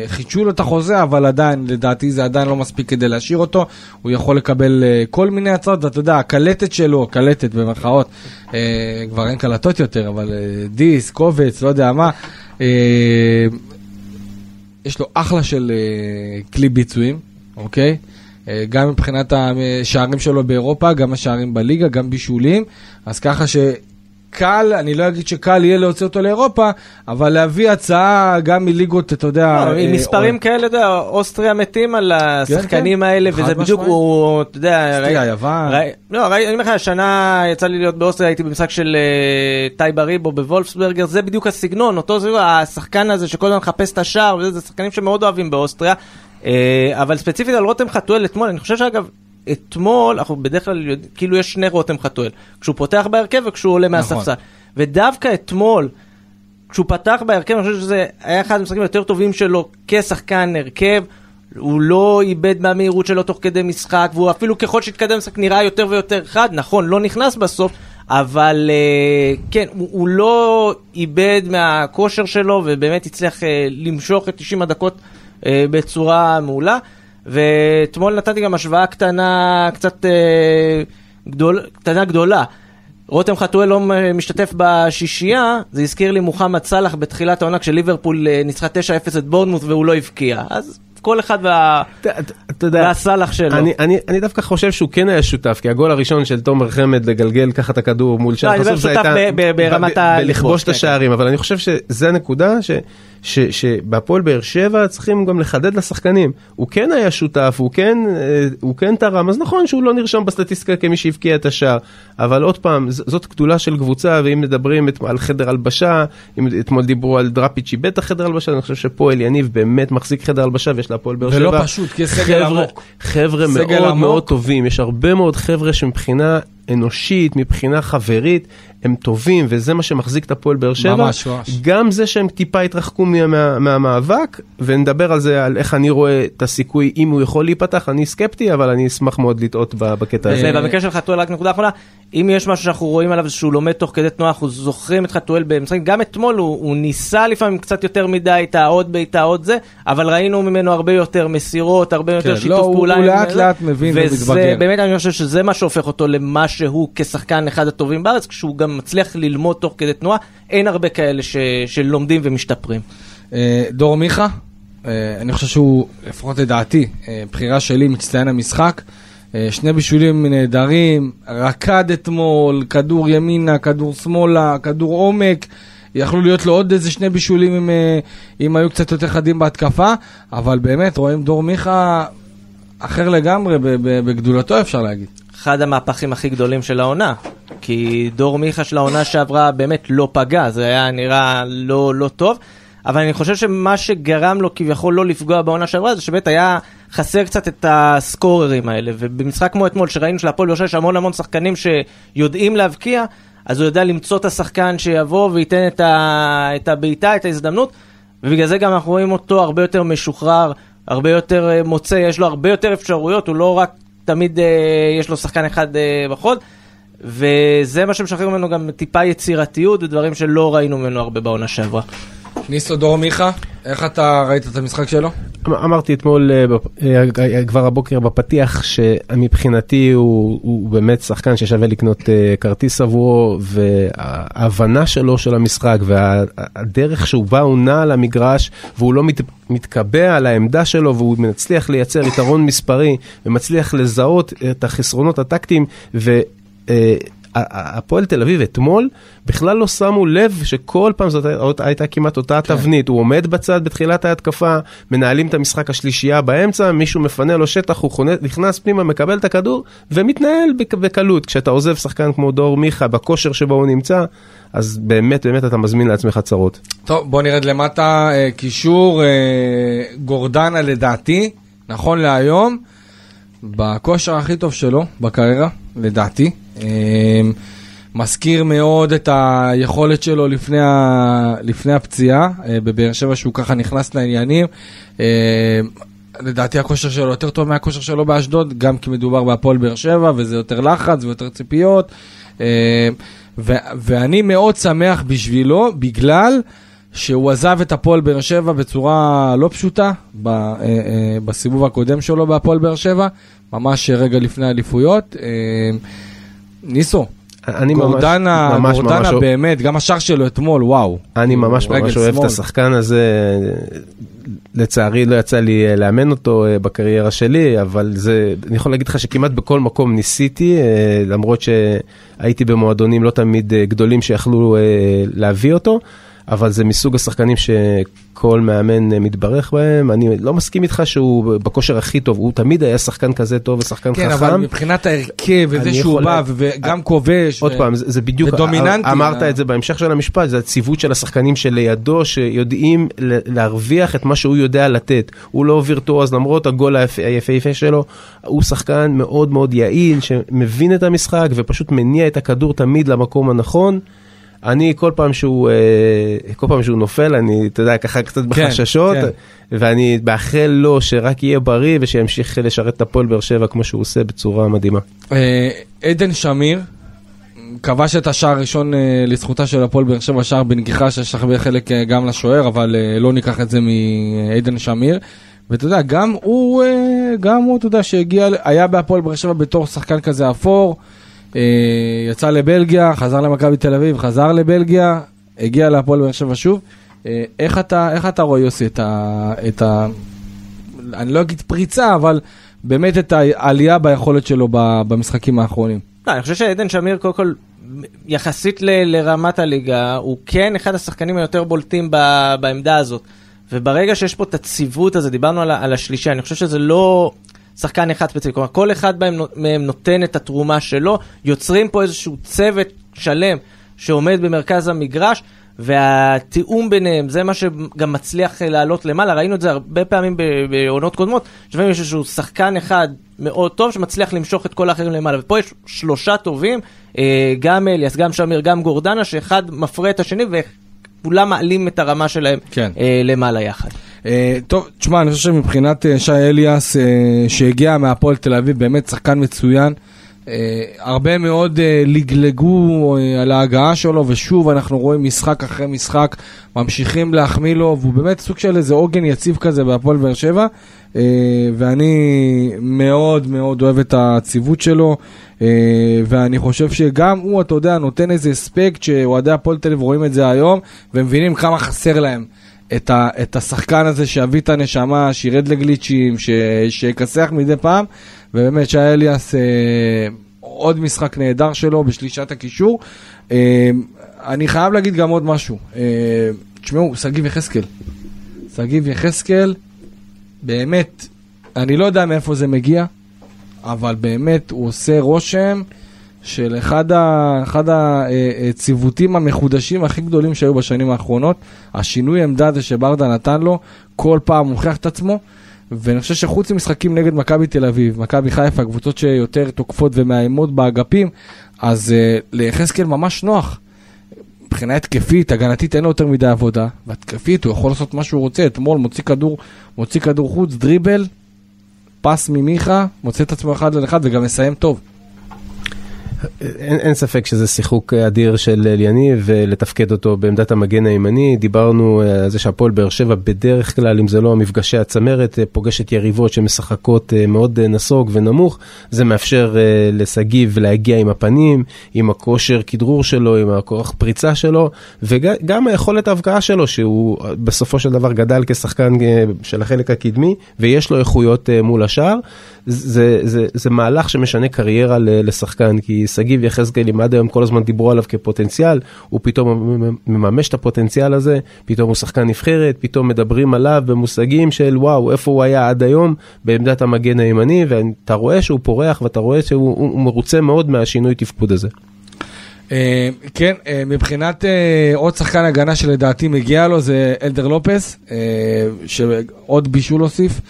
שחידשו לו את החוזה, אבל עדיין, לדעתי זה עדיין לא מספיק כדי להשאיר אותו. הוא יכול לקבל אה, כל מיני הצעות, ואתה יודע, הקלטת שלו, הקלטת במרכאות, אה, כבר אין קלטות יותר, אבל אה, דיסק, קובץ, לא יודע מה. אה, יש לו אחלה של אה, כלי ביצועים, אוקיי? אה, גם מבחינת השערים שלו באירופה, גם השערים בליגה, גם בישולים. אז ככה שקל, אני לא אגיד שקל יהיה להוציא אותו לאירופה, אבל להביא הצעה גם מליגות, אתה יודע... לא, אה, עם מספרים כאלה, אתה יודע, אוסטריה מתים על השחקנים האלה, חד וזה בדיוק. הוא, אתה יודע, אוסטריה, יוון. לא, ראי- אני אומר לך, השנה יצא לי להיות באוסטריה, הייתי במשחק של אה, טייבה ריבו בוולפסברגר, זה בדיוק הסגנון, אותו זה השחקן הזה שכל הזמן מחפש את השער, וזה זה שחקנים שמאוד אוהבים באוסטריה, אה, אבל ספציפית על רותם חתואל אתמול, אני חושב שאגב, אתמול, אנחנו בדרך כלל יודעים, כאילו יש שני רותם חתואל, כשהוא פותח בהרכב וכשהוא עולה נכון. מהספסל, ודווקא אתמול, כשהוא פתח בהרכב, אני חושב שזה היה אחד המשחקים היותר טובים שלו כשחקן הרכב. הוא לא איבד מהמהירות שלו תוך כדי משחק, והוא אפילו ככל שהתקדם המשחק נראה יותר ויותר חד, נכון, לא נכנס בסוף, אבל uh, כן, הוא, הוא לא איבד מהכושר שלו, ובאמת הצליח uh, למשוך את 90 הדקות uh, בצורה מעולה. ואתמול נתתי גם השוואה קטנה, קצת uh, גדול, קטנה גדולה. רותם חתואל לא משתתף בשישייה, זה הזכיר לי מוחמד סאלח בתחילת העונה כשליברפול אה, ניצחה 9-0 את בורנמוט והוא לא הבקיע. אז כל אחד וה... והסאלח שלו. אני, אני, אני דווקא חושב שהוא כן היה שותף, כי הגול הראשון של תומר חמד לגלגל ככה את הכדור מול שער לא, אני מדבר זה שותף הייתה... ברמת ה- בלכבוש לכבוש, את כן, השערים, אבל אני חושב שזה הנקודה ש... ש, שבהפועל באר שבע צריכים גם לחדד לשחקנים. הוא כן היה שותף, הוא כן, אה, הוא כן תרם, אז נכון שהוא לא נרשם בסטטיסטיקה כמי שהבקיע את השער, אבל עוד פעם, ז- זאת גדולה של קבוצה, ואם מדברים את, על חדר הלבשה, אם אתמול דיברו על דראפיץ' איבד את החדר הלבשה, אני חושב שפועל יניב באמת מחזיק חדר הלבשה, ויש להפועל באר שבע. ולא פשוט, כי סגל עמוק. חבר'ה מאוד עמוק. מאוד טובים, יש הרבה מאוד חבר'ה שמבחינה אנושית, מבחינה חברית, הם טובים, וזה מה שמחזיק את הפועל באר שבע. ממש, ממש. גם זה שהם טיפה התרחקו מה, מה, מהמאבק, ונדבר על זה, על איך אני רואה את הסיכוי, אם הוא יכול להיפתח, אני סקפטי, אבל אני אשמח מאוד לטעות ב- בקטע הזה. ובמקרה של חתואל רק נקודה אחרונה, אם יש משהו שאנחנו רואים עליו שהוא לומד תוך כדי תנועה, אנחנו זוכרים את חתואל במשחקים, גם אתמול הוא, הוא ניסה לפעמים קצת יותר מדי את העוד בעיטה עוד זה, אבל ראינו ממנו הרבה יותר מסירות, הרבה יותר כן, שיתוף לא, פעולה. הוא לאט לאט מבין וזה ומתבגר. באמת אני חושב שזה מה שהופך אותו למה שהוא כשחקן אחד הטובים בארץ, כשהוא גם מצליח ללמוד תוך כדי תנועה, אין הרבה כאלה ש, שלומדים ומשתפרים. אה, דור מיכה, אה, אני חושב שהוא, לפחות לדעתי, אה, בחירה שלי, מצטיין המשחק. שני בישולים נהדרים, רקד אתמול, כדור ימינה, כדור שמאלה, כדור עומק. יכלו להיות לו עוד איזה שני בישולים אם, אם היו קצת יותר חדים בהתקפה, אבל באמת רואים דור מיכה אחר לגמרי, בגדולתו אפשר להגיד. אחד המהפכים הכי גדולים של העונה. כי דור מיכה של העונה שעברה באמת לא פגע, זה היה נראה לא, לא טוב. אבל אני חושב שמה שגרם לו כביכול לא לפגוע בעונה שעברה זה שבאמת היה חסר קצת את הסקוררים האלה. ובמשחק כמו אתמול שראינו שלהפועל שבע יש המון המון שחקנים שיודעים להבקיע, אז הוא יודע למצוא את השחקן שיבוא וייתן את, ה... את הבעיטה, את ההזדמנות. ובגלל זה גם אנחנו רואים אותו הרבה יותר משוחרר, הרבה יותר אה, מוצא, יש לו הרבה יותר אפשרויות, הוא לא רק תמיד אה, יש לו שחקן אחד אה, בחוד, וזה מה שמשחרר ממנו גם טיפה יצירתיות ודברים שלא ראינו ממנו הרבה בעונה שעברה. ניסו דור מיכה, איך אתה ראית את המשחק שלו? אמ- אמרתי אתמול אה, בפ- אה, כבר הבוקר בפתיח שמבחינתי הוא, הוא באמת שחקן ששווה לקנות אה, כרטיס עבורו וההבנה שלו של המשחק והדרך שהוא בא הוא נע על המגרש והוא לא מת, מתקבע על העמדה שלו והוא מצליח לייצר יתרון מספרי ומצליח לזהות את החסרונות הטקטיים ו... הפועל תל אביב אתמול בכלל לא שמו לב שכל פעם זאת הייתה- כמעט אותה תבנית, הוא עומד בצד בתחילת ההתקפה, מנהלים את המשחק השלישייה באמצע, מישהו מפנה לו שטח, הוא חונה- נכנס פנימה, מקבל את הכדור ומתנהל בק- בקלות. כשאתה עוזב שחקן כמו דור מיכה בכושר שבו הוא נמצא, אז באמת באמת אתה מזמין לעצמך צרות. טוב, בוא נרד למטה, אה, קישור, אה, גורדנה לדעתי, נכון להיום, בכושר הכי טוב שלו בקריירה, לדעתי. אה, מזכיר מאוד את היכולת שלו לפני, ה, לפני הפציעה, אה, בבאר שבע שהוא ככה נכנס לעניינים. אה, לדעתי הכושר שלו יותר טוב מהכושר שלו באשדוד, גם כי מדובר בהפועל באר שבע וזה יותר לחץ ויותר ציפיות. אה, ו- ואני מאוד שמח בשבילו, בגלל שהוא עזב את הפועל באר שבע בצורה לא פשוטה ב- אה, אה, בסיבוב הקודם שלו בהפועל באר שבע, ממש רגע לפני האליפויות. אה, ניסו, אני ממש- גורדנה, ממש גורדנה ממש- באמת, גם השער שלו אתמול, וואו. אני ממש ממש אוהב את שמאל. השחקן הזה, לצערי לא יצא לי אה, לאמן אותו אה, בקריירה שלי, אבל זה, אני יכול להגיד לך שכמעט בכל מקום ניסיתי, אה, למרות שהייתי במועדונים לא תמיד גדולים שיכלו להביא אותו, אבל זה מסוג השחקנים שכל מאמן אה, מתברך בהם, אני לא מסכים איתך שהוא בכושר הכי טוב, הוא תמיד היה שחקן כזה טוב ושחקן כן, חכם. אבל מבחינת ההרכב וזה שהוא יכול בא וגם כובש. עוד ו- פעם, זה, זה בדיוק, ודומיננטי. אמרת אה. את זה בהמשך של המשפט, זה הציוות של השחקנים שלידו, שיודעים להרוויח את מה שהוא יודע לתת. הוא לא וירטואוז, למרות הגול היפ- היפהפה שלו, הוא שחקן מאוד מאוד יעיל, שמבין את המשחק ופשוט מניע את הכדור תמיד למקום הנכון. אני כל פעם שהוא, אה, כל פעם שהוא נופל, אני, אתה יודע, ככה קצת כן, בחששות, כן. ואני מאחל לו שרק יהיה בריא ושימשיך לשרת את הפועל באר שבע כמו שהוא עושה בצורה מדהימה. אה, עדן שמיר, כבש את השער הראשון אה, לזכותה של הפועל באר שבע, שער בנגיחה שיש הרבה חלק גם לשוער, אבל לא ניקח את זה מעדן שמיר. ואתה יודע, גם הוא, גם הוא, אתה יודע, שהגיע, היה בהפועל באר שבע בתור שחקן כזה אפור, יצא לבלגיה, חזר למכבי תל אביב, חזר לבלגיה, הגיע להפועל באר שבע שוב. אה, איך אתה, איך אתה רואה, יוסי, את ה... את ה... אני לא אגיד פריצה, אבל באמת את העלייה ביכולת שלו במשחקים האחרונים. לא, אני חושב שעדן שמיר, קודם כל, יחסית ל- לרמת הליגה, הוא כן אחד השחקנים היותר בולטים ב- בעמדה הזאת. וברגע שיש פה את הציוות הזה, דיברנו על, על השלישה, אני חושב שזה לא שחקן אחד ספציפי, כלומר כל אחד מהם, נותן את התרומה שלו, יוצרים פה איזשהו צוות שלם שעומד במרכז המגרש, והתיאום ביניהם, זה מה שגם מצליח אה, לעלות למעלה, ראינו את זה הרבה פעמים בעונות קודמות, שלפעמים יש איזשהו שחקן אחד מאוד טוב שמצליח למשוך את כל האחרים למעלה, ופה יש שלושה טובים, אה, גם אליאס, גם שמיר, גם גורדנה, שאחד מפרה את השני וכולם מעלים את הרמה שלהם כן. אה, למעלה יחד. אה, טוב, תשמע, אני חושב שמבחינת אה, שי אליאס, אה, שהגיע מהפועל תל אביב, באמת שחקן מצוין. אה, הרבה מאוד אה, לגלגו אה, על ההגעה שלו, ושוב אנחנו רואים משחק אחרי משחק, ממשיכים להחמיא לו, והוא באמת סוג של איזה עוגן יציב כזה בהפועל באר שבע, ואני מאוד מאוד אוהב את הציוות שלו, ואני חושב שגם הוא, אתה יודע, נותן איזה אספקט שאוהדי הפועל תל אביב רואים את זה היום, ומבינים כמה חסר להם. את, ה, את השחקן הזה שיביא את הנשמה, שירד לגליצ'ים, ש, מדי פעם, ובאמת שי אליאס, אה, עוד משחק נהדר שלו בשלישת הקישור. אה, אני חייב להגיד גם עוד משהו. אה, תשמעו, שגיב יחזקאל. שגיב יחזקאל, באמת, אני לא יודע מאיפה זה מגיע, אבל באמת הוא עושה רושם של אחד, ה, אחד הציוותים המחודשים הכי גדולים שהיו בשנים האחרונות. השינוי עמדה הזה שברדה נתן לו, כל פעם מוכיח את עצמו. ואני חושב שחוץ ממשחקים נגד מכבי תל אביב, מכבי חיפה, קבוצות שיותר תוקפות ומאיימות באגפים, אז uh, ליחזקאל ממש נוח. מבחינה התקפית, הגנתית אין לו יותר מדי עבודה, והתקפית הוא יכול לעשות מה שהוא רוצה, אתמול מוציא כדור, מוציא כדור חוץ, דריבל, פס ממיכה, מוצא את עצמו אחד על אחד וגם מסיים טוב. אין, אין ספק שזה שיחוק אדיר של אליניב ולתפקד אותו בעמדת המגן הימני. דיברנו אה, על זה שהפועל באר שבע בדרך כלל, אם זה לא המפגשי הצמרת, אה, פוגשת יריבות שמשחקות אה, מאוד נסוג ונמוך. זה מאפשר לשגיב להגיע עם הפנים, עם הכושר כדרור שלו, עם הכוח פריצה שלו, וגם היכולת ההבקעה שלו, שהוא בסופו של דבר גדל כשחקן של החלק הקדמי, ויש לו איכויות מול השאר. זה, זה, זה מהלך שמשנה קריירה לשחקן, כי שגיב יחזקאל, אם עד היום כל הזמן דיברו עליו כפוטנציאל, הוא פתאום מממש את הפוטנציאל הזה, פתאום הוא שחקן נבחרת, פתאום מדברים עליו במושגים של וואו, איפה הוא היה עד היום בעמדת המגן הימני, ואתה רואה שהוא פורח ואתה רואה שהוא הוא מרוצה מאוד מהשינוי תפקוד הזה. Uh, כן, uh, מבחינת uh, עוד שחקן הגנה שלדעתי מגיע לו זה אלדר לופס, שעוד בישול הוסיף.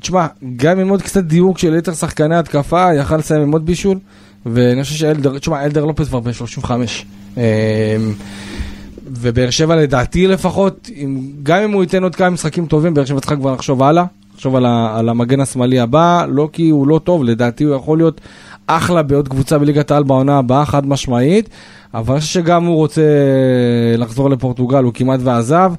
תשמע, גם עם עוד קצת דיוק של יתר שחקני התקפה, יכל לסיים עם עוד בישול, ואני חושב שאלדר, תשמע, אלדר לופס כבר בן 35. ובאר שבע לדעתי לפחות, אם, גם אם הוא ייתן עוד כמה משחקים טובים, באר שבע צריכה כבר לחשוב הלאה, לחשוב על, ה, על המגן השמאלי הבא, לא כי הוא לא טוב, לדעתי הוא יכול להיות אחלה בעוד קבוצה בליגת העל בעונה הבאה, חד משמעית, אבל אני חושב שגם הוא רוצה לחזור לפורטוגל, הוא כמעט ועזב.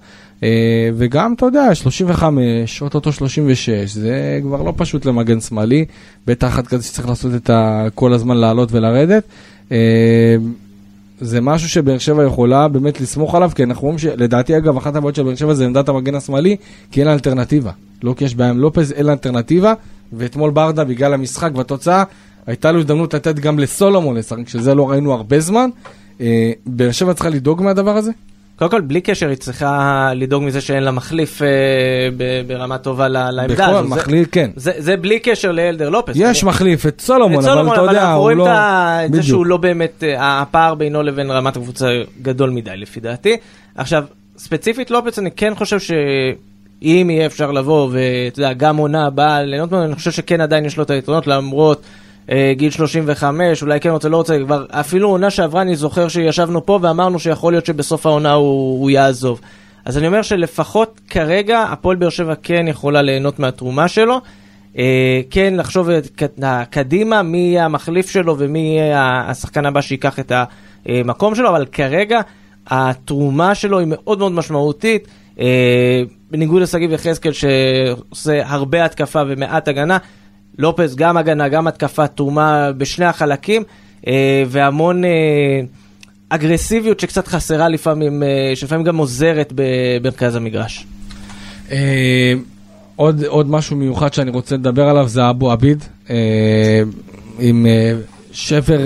וגם, אתה יודע, 35, אוטוטו 36, זה כבר לא פשוט למגן שמאלי, בטח אחד כזה שצריך לעשות את ה... כל הזמן לעלות ולרדת. זה משהו שבאר שבע יכולה באמת לסמוך עליו, כי אנחנו רואים שלדעתי, אגב, אחת הבעיות של באר שבע זה עמדת המגן השמאלי, כי אין לה אלטרנטיבה. לא כי יש בעיה עם לופז, אין לה אלטרנטיבה, ואתמול ברדה, בגלל המשחק והתוצאה, הייתה לו הזדמנות לתת גם לסולומון לשחק, שזה לא ראינו הרבה זמן. באר שבע צריכה לדאוג מהדבר הזה? קודם כל, בלי קשר, היא צריכה לדאוג מזה שאין לה מחליף אה, ב- ברמה טובה לעמדה בכל הזו. זה- מחליף, כן. זה, זה בלי קשר לאלדר לופס. יש אני- מחליף את סולומון, אבל אתה יודע, הוא לא... את זה. שהוא לא באמת, אה, הפער בינו לבין רמת הקבוצה גדול מדי לפי דעתי. עכשיו, ספציפית לופס, אני כן חושב שאם יהיה אפשר לבוא, ואתה יודע, גם עונה הבאה ליהנות ממנו, אני חושב שכן עדיין יש לו את היתרונות, למרות גיל 35, אולי כן רוצה, לא רוצה, כבר אפילו עונה שעברה, אני זוכר שישבנו פה ואמרנו שיכול להיות שבסוף העונה הוא, הוא יעזוב. אז אני אומר שלפחות כרגע, הפועל באר שבע כן יכולה ליהנות מהתרומה שלו. אה, כן לחשוב קדימה מי יהיה המחליף שלו ומי יהיה השחקן הבא שייקח את המקום שלו, אבל כרגע התרומה שלו היא מאוד מאוד משמעותית. אה, בניגוד לשגיב יחזקאל שעושה הרבה התקפה ומעט הגנה, לופס גם הגנה, גם התקפה, תרומה בשני החלקים, אה, והמון אה, אגרסיביות שקצת חסרה לפעמים, אה, שלפעמים גם עוזרת במרכז המגרש. עוד, עוד משהו מיוחד שאני רוצה לדבר עליו זה אבו עביד, עם שבר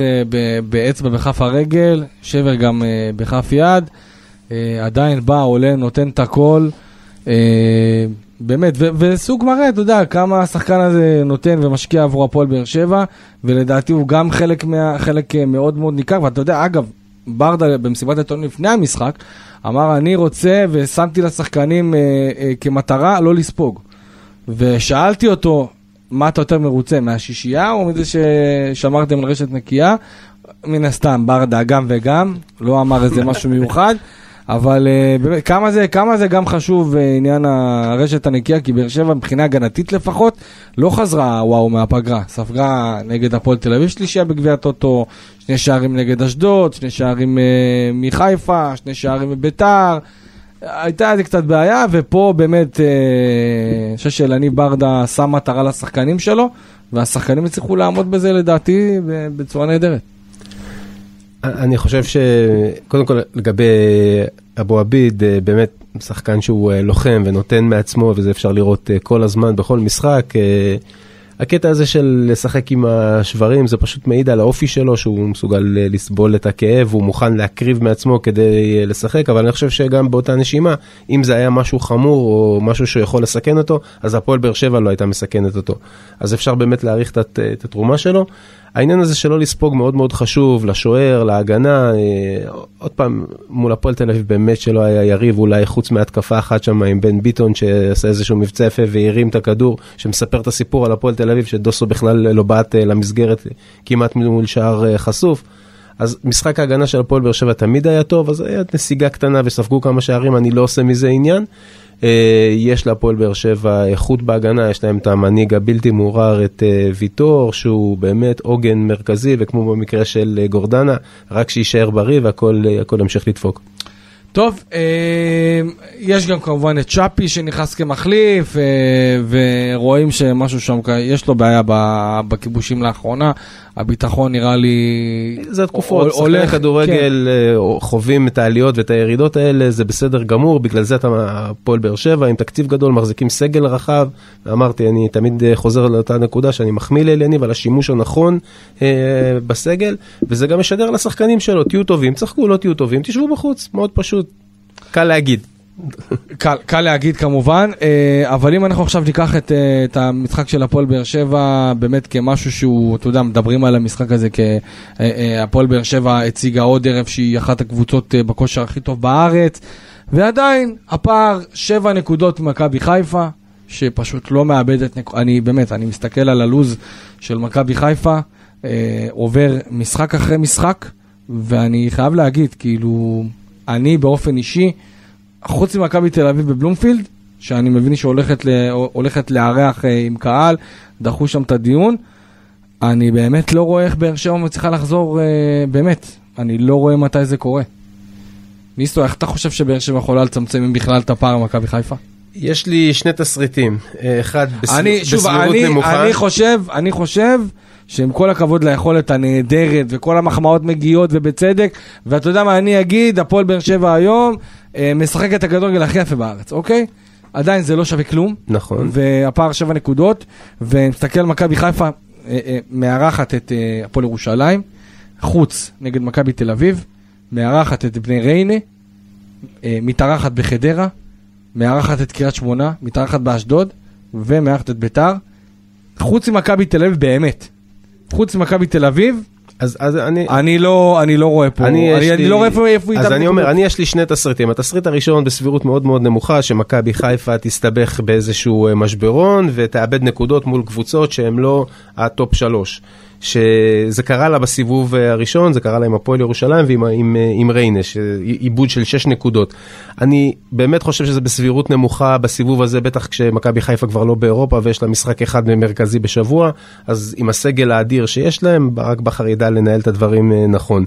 באצבע בכף הרגל, שבר גם בכף יד, עדיין בא, עולה, נותן את הכל. באמת, וסוג מראה, אתה יודע, כמה השחקן הזה נותן ומשקיע עבור הפועל באר שבע, ולדעתי הוא גם חלק, מה, חלק אה, מאוד מאוד ניכר, ואתה יודע, אגב, ברדה במסיבת העיתונים לפני המשחק, אמר, אני רוצה ושמתי לשחקנים אה, אה, כמטרה לא לספוג. ושאלתי אותו, מה אתה יותר מרוצה, מהשישייה או מזה ששמרתם על רשת נקייה? מן הסתם, ברדה גם וגם, לא אמר איזה משהו מיוחד, <laughs> אבל באמת, כמה זה, כמה זה גם חשוב uh, עניין הרשת הנקייה, כי באר שבע מבחינה הגנתית לפחות, לא חזרה וואו מהפגרה, ספגה נגד הפועל תל אביב שלישייה בגביע הטוטו, שני שערים נגד אשדוד, שני שערים uh, מחיפה, שני שערים מביתר. הייתה איזה קצת בעיה, ופה באמת, אה, אני חושב שאלניב ברדה שם מטרה לשחקנים שלו, והשחקנים הצליחו לעמוד בזה לדעתי בצורה נהדרת. אני חושב שקודם כל לגבי אבו עביד, אה, באמת שחקן שהוא אה, לוחם ונותן מעצמו, וזה אפשר לראות אה, כל הזמן בכל משחק. הקטע הזה של לשחק עם השברים זה פשוט מעיד על האופי שלו שהוא מסוגל לסבול את הכאב, הוא מוכן להקריב מעצמו כדי לשחק, אבל אני חושב שגם באותה נשימה, אם זה היה משהו חמור או משהו שיכול לסכן אותו, אז הפועל באר שבע לא הייתה מסכנת אותו. אז אפשר באמת להעריך את, את התרומה שלו. העניין הזה שלא לספוג מאוד מאוד חשוב, לשוער, להגנה, אה, עוד פעם, מול הפועל תל אביב באמת שלא היה יריב, אולי חוץ מהתקפה אחת שם עם בן ביטון שעשה איזשהו מבצע יפה והרים את הכדור, שמספר את הסיפור על הפועל תל אביב, שדוסו בכלל לא בעט אה, למסגרת כמעט מול שער אה, חשוף. אז משחק ההגנה של הפועל באר שבע תמיד היה טוב, אז היה נסיגה קטנה וספגו כמה שערים, אני לא עושה מזה עניין. אה, יש להפועל באר שבע איכות בהגנה, יש להם את המנהיג הבלתי מעורער, את אה, ויטור, שהוא באמת עוגן מרכזי, וכמו במקרה של אה, גורדנה, רק שיישאר בריא והכל הכל ימשיך לדפוק. טוב, יש גם כמובן את צ'אפי שנכנס כמחליף, ורואים שמשהו שם, יש לו בעיה בכיבושים לאחרונה, הביטחון נראה לי... זה התקופות, שחקני כדורגל אה, חווים את העליות ואת הירידות האלה, זה בסדר גמור, בגלל זה אתה הפועל באר שבע עם תקציב גדול, מחזיקים סגל רחב, ואמרתי, אני תמיד אה, חוזר לאותה נקודה שאני מחמיא לאליניב על השימוש הנכון אה, בסגל, וזה גם משדר לשחקנים שלו, תהיו טובים, צחקו, לא תהיו טובים, תשבו בחוץ, מאוד פשוט, קל להגיד. קל, קל להגיד כמובן, אה, אבל אם אנחנו עכשיו ניקח את, אה, את המשחק של הפועל באר שבע באמת כמשהו שהוא, אתה יודע, מדברים על המשחק הזה כהפועל באר שבע הציגה עוד ערב שהיא אחת הקבוצות אה, בכושר הכי טוב בארץ, ועדיין הפער שבע נקודות ממכבי חיפה, שפשוט לא מאבדת, נק... אני באמת, אני מסתכל על הלוז של מכבי חיפה, אה, עובר משחק אחרי משחק, ואני חייב להגיד, כאילו, אני באופן אישי, חוץ ממכבי תל אביב בבלומפילד, שאני מבין שהולכת ל- הולכת לארח אה, עם קהל, דחו שם את הדיון. אני באמת לא רואה איך באר שבע מצליחה לחזור, אה, באמת, אני לא רואה מתי זה קורה. ניסו, איך אתה חושב שבאר שבע יכולה לצמצם אם בכלל את הפער ממכבי חיפה? יש לי שני תסריטים, אה, אחד בסביר- אני, שוב, בסבירות אני, נמוכה. אני חושב, אני חושב שעם כל הכבוד ליכולת הנהדרת וכל המחמאות מגיעות ובצדק, ואתה יודע מה אני אגיד, הפועל באר שבע היום משחק את הכדורגל הכי יפה בארץ, אוקיי? עדיין זה לא שווה כלום, נכון. והפער שבע נקודות, ומסתכל על מכבי חיפה, אה, אה, מארחת את אה, הפועל ירושלים, חוץ נגד מכבי תל אביב, מארחת את בני ריינה, אה, מתארחת בחדרה, מארחת את קריית שמונה, מתארחת באשדוד, ומארחת את ביתר. חוץ ממכבי תל אביב באמת. חוץ ממכבי תל אביב, אז, אז אני, אני לא, אני לא רואה פה, אני, אני, אני לי- לא רואה איפה איפה אז אני אומר. אני יש לי שני תסריטים. התסריט הראשון בסבירות מאוד מאוד נמוכה, שמכבי חיפה תסתבך באיזשהו אה, משברון ותאבד נקודות מול קבוצות שהן לא ה top שלוש. שזה קרה לה בסיבוב אה, הראשון, זה קרה לה עם הפועל ירושלים ועם עם, אה, עם ריינה, איבוד של שש נקודות. אני באמת חושב שזה בסבירות נמוכה בסיבוב הזה, בטח כשמכבי חיפה כבר לא באירופה ויש לה משחק אחד מרכזי בשבוע, אז עם הסגל האדיר שיש להם, ברק בכר ידע לנהל את הדברים אה, נכון.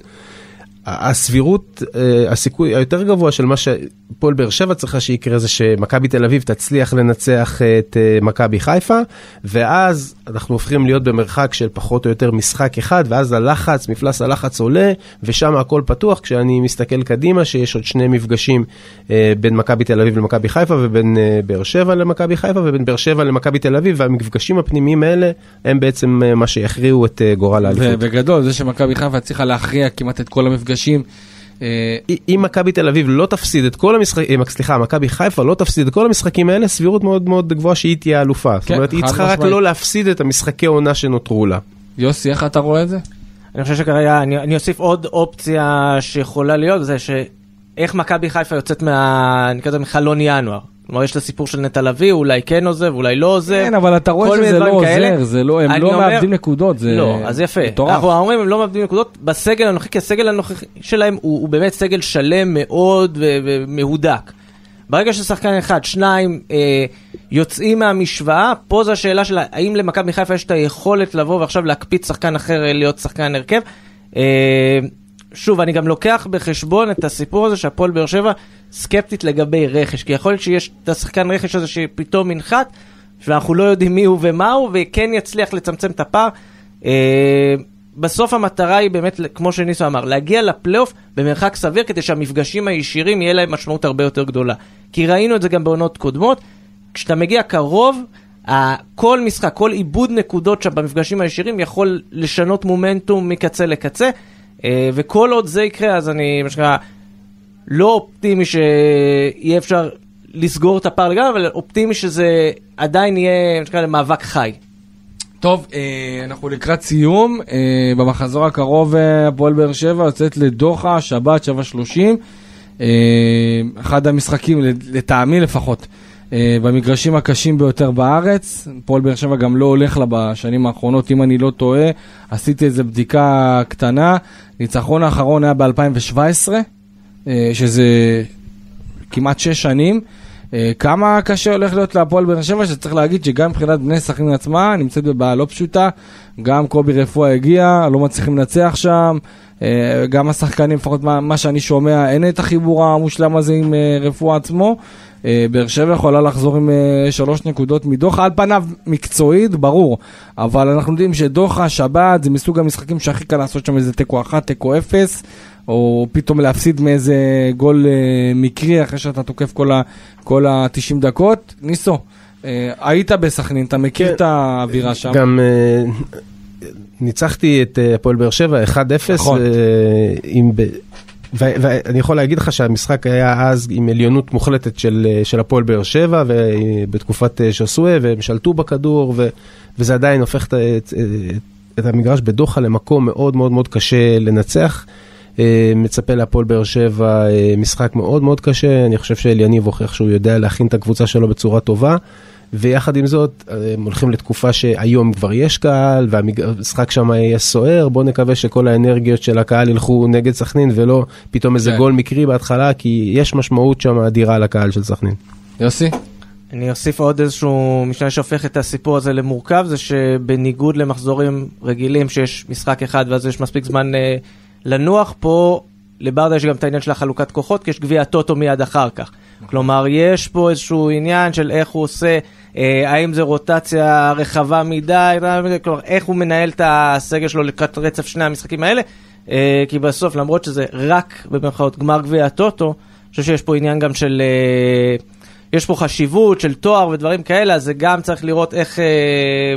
הסבירות, אה, הסיכוי היותר גבוה של מה שהפועל באר שבע צריכה שיקרה זה שמכבי תל אביב תצליח לנצח את אה, מכבי חיפה, ואז אנחנו הופכים להיות במרחק של פחות או יותר משחק אחד, ואז הלחץ, מפלס הלחץ עולה, ושם הכל פתוח, כשאני מסתכל קדימה, שיש עוד שני מפגשים אה, בין מכבי תל אביב למכבי חיפה, ובין באר שבע למכבי חיפה, ובין באר שבע למכבי תל אביב, והמפגשים הפנימיים האלה הם בעצם מה שיכריעו את גורל האליפות. ובגדול, זה שמכבי חיפה הצליחה להכריע כמעט את כל המפגשים. מפגשים. אה, אם מכבי תל אביב לא תפסיד את כל המשחקים, סליחה, מכבי חיפה לא תפסיד את כל המשחקים האלה, סבירות מאוד מאוד גבוהה שהיא תהיה אלופה. זאת כן, אומרת, היא צריכה רק לא להפסיד את המשחקי עונה שנותרו לה. יוסי, איך אתה רואה את זה? אני חושב שכרגע, אני, אני אוסיף עוד אופציה שיכולה להיות, זה שאיך מכבי חיפה יוצאת מה... נקרא לזה מחלון ינואר. כלומר, יש את הסיפור של נטע לביא, אולי כן עוזב, אולי לא עוזב. כן, אבל אתה רואה שזה לא עוזר, זה לא, הם לא אומר, מאבדים נקודות, זה לא, אז יפה. מטורף. אנחנו אומרים, הם לא מאבדים נקודות בסגל הנוכחי, כי הסגל הנוכחי שלהם הוא, הוא באמת סגל שלם מאוד ומהודק. ברגע ששחקן אחד, שניים אה, יוצאים מהמשוואה, פה זו השאלה של האם למכבי חיפה יש את היכולת לבוא ועכשיו להקפיץ שחקן אחר להיות שחקן הרכב. אה, שוב, אני גם לוקח בחשבון את הסיפור הזה שהפועל באר שבע סקפטית לגבי רכש, כי יכול להיות שיש את השחקן רכש הזה שפתאום ינחת, ואנחנו לא יודעים מי הוא ומה הוא, וכן יצליח לצמצם את הפער. אה, בסוף המטרה היא באמת, כמו שניסו אמר, להגיע לפלייאוף במרחק סביר כדי שהמפגשים הישירים יהיה להם משמעות הרבה יותר גדולה. כי ראינו את זה גם בעונות קודמות, כשאתה מגיע קרוב, כל משחק, כל עיבוד נקודות שם במפגשים הישירים יכול לשנות מומנטום מקצה לקצה. אה, וכל עוד זה יקרה, אז אני, מה שנקרא, לא אופטימי שיהיה אפשר לסגור את הפער לגמרי, אבל אופטימי שזה עדיין יהיה, מה שנקרא, מאבק חי. טוב, אה, אנחנו לקראת סיום. אה, במחזור הקרוב הפועל באר שבע יוצאת לדוחה, שבת, שבע שלושים. אחד המשחקים, לטעמי לפחות, במגרשים הקשים ביותר בארץ. פועל באר שבע גם לא הולך לה בשנים האחרונות, אם אני לא טועה. עשיתי איזה בדיקה קטנה. ניצחון האחרון היה ב-2017, אה, שזה כמעט שש שנים. אה, כמה קשה הולך להיות להפועל באר שבע, שצריך להגיד שגם מבחינת בני סכנין עצמה, נמצאת בבעיה לא פשוטה. גם קובי רפואה הגיע, לא מצליחים לנצח שם. אה, גם השחקנים, לפחות מה, מה שאני שומע, אין את החיבור המושלם הזה עם רפואה עצמו. אה, באר שבע יכולה לחזור עם אה, שלוש נקודות מדוחה, על פניו מקצועית, ברור, אבל אנחנו יודעים שדוחה, שבת, זה מסוג המשחקים שהכי קל לעשות שם איזה תיקו אחת, תיקו אפס, או פתאום להפסיד מאיזה גול אה, מקרי אחרי שאתה תוקף כל ה-90 דקות. ניסו, היית בסכנין, אתה מכיר כן, את האווירה שם. גם... ניצחתי את הפועל באר שבע 1-0 נכון. עם ואני יכול להגיד לך שהמשחק היה אז עם עליונות מוחלטת של, של הפועל באר שבע בתקופת אה, שוסווה והם שלטו בכדור ו, וזה עדיין הופך את, את, את המגרש בדוחה למקום מאוד מאוד מאוד קשה לנצח. אה, מצפה להפועל באר שבע אה, משחק מאוד מאוד קשה, אני חושב שאליניב הוכיח שהוא יודע להכין את הקבוצה שלו בצורה טובה. ויחד עם זאת, הם הולכים לתקופה שהיום כבר יש קהל, והמשחק שם יהיה סוער, בואו נקווה שכל האנרגיות של הקהל ילכו נגד סכנין, ולא פתאום איזה כן. גול מקרי בהתחלה, כי יש משמעות שם אדירה לקהל של סכנין. יוסי? אני אוסיף עוד איזשהו משנה שהופך את הסיפור הזה למורכב, זה שבניגוד למחזורים רגילים שיש משחק אחד ואז יש מספיק זמן אה, לנוח, פה לברדה יש גם את העניין של החלוקת כוחות, כי יש גביע טוטו מיד אחר כך. כלומר, יש פה איזשהו עניין של איך הוא עושה, אה, האם זה רוטציה רחבה מדי, כלומר, איך הוא מנהל את הסגל שלו לקראת רצף שני המשחקים האלה, אה, כי בסוף, למרות שזה רק, במירכאות, גמר גביע הטוטו, אני חושב שיש פה עניין גם של... אה, יש פה חשיבות של תואר ודברים כאלה, אז זה גם צריך לראות איך אה,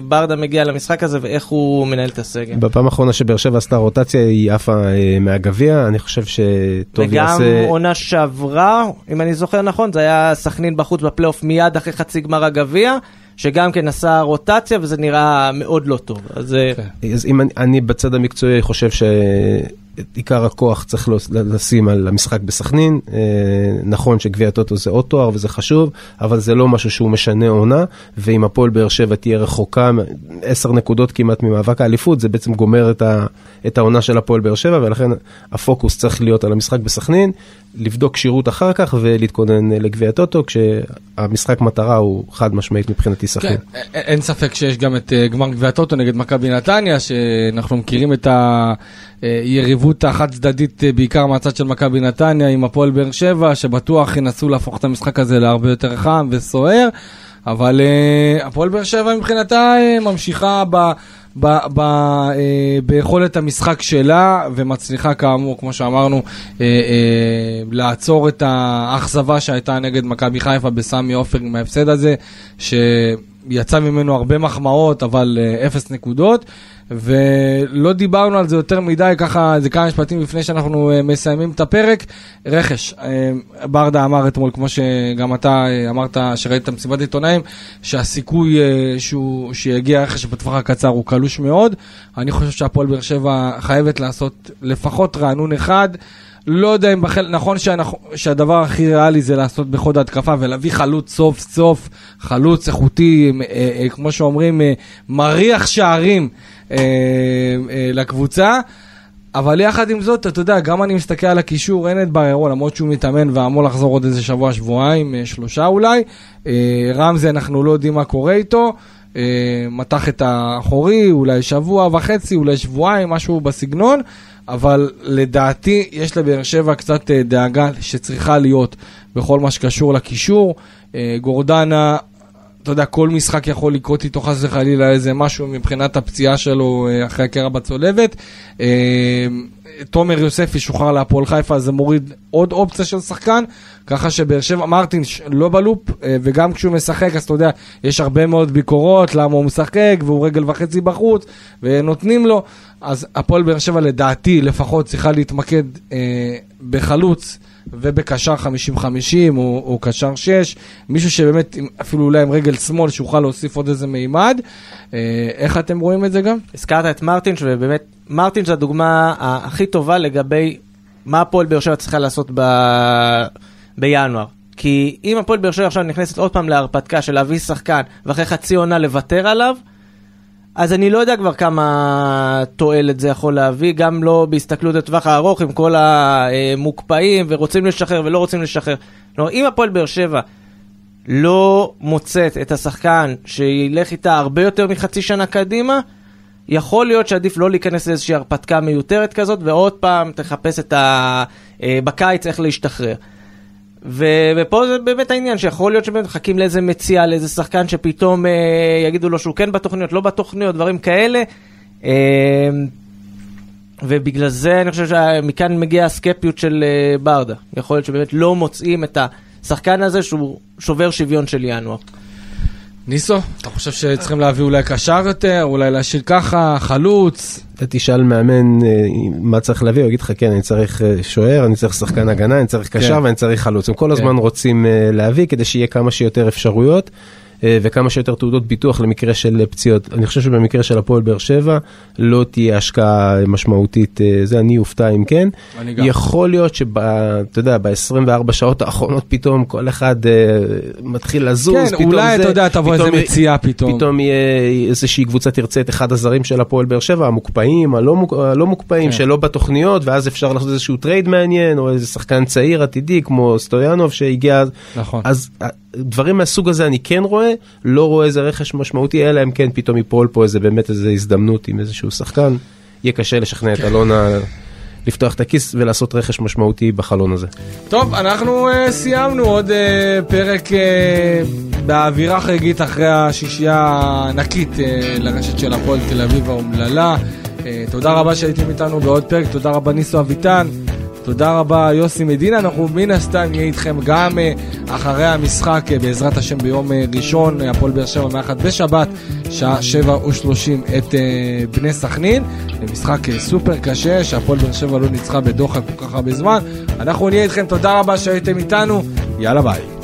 ברדה מגיע למשחק הזה ואיך הוא מנהל את הסגל. בפעם האחרונה שבאר שבע עשתה רוטציה היא עפה אה, מהגביע, אני חושב שטוב וגם יעשה... וגם עונה שעברה, אם אני זוכר נכון, זה היה סכנין בחוץ בפלייאוף מיד אחרי חצי גמר הגביע. שגם כן עשה רוטציה וזה נראה מאוד לא טוב. אז, אה, כן. אז אם אני, אני בצד המקצועי חושב ש... את עיקר הכוח צריך לשים על המשחק בסכנין. אה, נכון שגביע הטוטו זה עוד תואר וזה חשוב, אבל זה לא משהו שהוא משנה עונה, ואם הפועל באר שבע תהיה רחוקה, עשר נקודות כמעט ממאבק האליפות, זה בעצם גומר את, העונה של הפועל באר שבע, ולכן הפוקוס צריך להיות על המשחק בסכנין. לבדוק כשירות אחר כך ולהתכונן לגביע הטוטו, כשהמשחק מטרה הוא חד משמעית מבחינתי סכנין. כן, אין ספק שיש גם את אה, גמר גביע הטוטו נגד מכבי נתניה, שאנחנו מכירים את היריבות החד צדדית אה, בעיקר מהצד של מכבי נתניה עם הפועל באר שבע, שבטוח ינסו להפוך את המשחק הזה להרבה יותר חם וסוער, אבל אה, הפועל באר שבע מבחינתה אה, ממשיכה ב... ב, ב, אה, ביכולת המשחק שלה ומצליחה כאמור, כמו שאמרנו, אה, אה, לעצור את האכזבה שהייתה נגד מכבי חיפה בסמי עופר עם ההפסד הזה, שיצא ממנו הרבה מחמאות, אבל אה, אפס נקודות. ולא דיברנו על זה יותר מדי, ככה זה כמה משפטים לפני שאנחנו אה, מסיימים את הפרק. רכש, אה, ברדה אמר אתמול, כמו שגם אתה אה, אמרת, שראית את מסיבת עיתונאים, שהסיכוי שהוא, שיגיע רכש בטווח הקצר הוא קלוש מאוד. אני חושב שהפועל באר שבע חייבת לעשות לפחות רענון אחד. לא יודע אם בחל... נכון שאנחנו... שהדבר הכי ריאלי זה לעשות בחוד ההתקפה ולהביא חלוץ סוף סוף, חלוץ איכותי, אה, אה, כמו שאומרים, אה, מריח שערים אה, אה, לקבוצה. אבל יחד עם זאת, אתה יודע, גם אני מסתכל על הקישור, אין את בררו, למרות שהוא מתאמן ואמור לחזור עוד איזה שבוע, שבועיים, אה, שלושה אולי. רמזי, אנחנו לא יודעים מה קורה איתו. מתח את האחורי, אולי שבוע וחצי, אולי שבועיים, משהו בסגנון. אבל לדעתי יש לבאר שבע קצת דאגה שצריכה להיות בכל מה שקשור לקישור. גורדנה, אתה יודע, כל משחק יכול לקרות איתו חס וחלילה איזה משהו מבחינת הפציעה שלו אה, אחרי הקרע בצולבת. אה, תומר יוסף ישוחרר להפועל חיפה, זה מוריד עוד אופציה של שחקן, ככה שבאר שבע, מרטינש לא בלופ, אה, וגם כשהוא משחק, אז אתה יודע, יש הרבה מאוד ביקורות למה הוא משחק, והוא רגל וחצי בחוץ, ונותנים לו, אז הפועל באר שבע לדעתי לפחות צריכה להתמקד אה, בחלוץ. ובקשר 50-50 או, או קשר 6, מישהו שבאמת אפילו אולי עם רגל שמאל שיוכל להוסיף עוד איזה מימד. אה, איך אתם רואים את זה גם? הזכרת את מרטינש, ובאמת, מרטינש זה הדוגמה הכי טובה לגבי מה הפועל באר שבע צריכה לעשות ב... בינואר. כי אם הפועל באר שבע עכשיו נכנסת עוד פעם להרפתקה של להביא שחקן, ואחרי חצי עונה לוותר עליו, אז אני לא יודע כבר כמה תועלת זה יכול להביא, גם לא בהסתכלות לטווח הארוך עם כל המוקפאים ורוצים לשחרר ולא רוצים לשחרר. כלומר, אם הפועל באר שבע לא מוצאת את השחקן שילך איתה הרבה יותר מחצי שנה קדימה, יכול להיות שעדיף לא להיכנס לאיזושהי הרפתקה מיותרת כזאת, ועוד פעם תחפש את ה... אה, בקיץ איך להשתחרר. ופה זה באמת העניין, שיכול להיות שבאמת מחכים לאיזה מציאה, לאיזה שחקן שפתאום אה, יגידו לו שהוא כן בתוכניות, לא בתוכניות, דברים כאלה. אה, ובגלל זה אני חושב שמכאן מגיעה הסקפיות של אה, ברדה. יכול להיות שבאמת לא מוצאים את השחקן הזה שהוא שובר שוויון של ינואר. ניסו, אתה חושב שצריכים להביא אולי קשר יותר, אולי להשאיר ככה, חלוץ? אתה תשאל מאמן אה, מה צריך להביא, הוא יגיד לך כן, אני צריך אה, שוער, אני צריך שחקן הגנה, אני צריך קשר כן. ואני צריך חלוץ. הם כל כן. הזמן רוצים אה, להביא כדי שיהיה כמה שיותר אפשרויות. אה, וכמה שיותר תעודות ביטוח למקרה של פציעות. אני חושב שבמקרה של הפועל באר שבע לא תהיה השקעה משמעותית, אה, זה אני אופתע אם כן. אני גם. יכול להיות שאתה יודע, ב-24 שעות האחרונות פתאום כל אחד אה, מתחיל לזוז, כן, פתאום אולי זה, אתה יודע, תבוא איזה מציאה פתאום. פתאום יהיה איזושהי קבוצה תרצה את אחד הזרים של הפועל באר שבע, המוקפאים, הלא, מוק, הלא מוקפאים, כן. שלא בתוכניות, ואז אפשר לעשות איזשהו trade מעניין, או איזה שחקן צעיר עתידי כמו סטויאנוב שהגיע. נכון. אז דברים מהסוג הזה אני כן רואה, לא רואה איזה רכש משמעותי, אלא אם כן פתאום ייפול פה איזה באמת איזה הזדמנות עם איזשהו שחקן. יהיה קשה לשכנע את אלונה לפתוח את הכיס ולעשות רכש משמעותי בחלון הזה. טוב, אנחנו uh, סיימנו עוד uh, פרק uh, באווירה חגיגית אחרי השישייה הענקית uh, לרשת של הפועל תל אביב האומללה. Uh, תודה רבה שהייתם איתנו בעוד פרק, תודה רבה ניסו אביטן. תודה רבה יוסי מדינה, אנחנו מן הסתם נהיה איתכם גם uh, אחרי המשחק uh, בעזרת השם ביום uh, ראשון, הפועל באר שבע מאחד בשבת, שעה שבע ושלושים את בני סכנין, למשחק uh, סופר קשה שהפועל באר שבע לא ניצחה בדוחה כל כך הרבה זמן. אנחנו נהיה איתכם, תודה רבה שהייתם איתנו, יאללה ביי.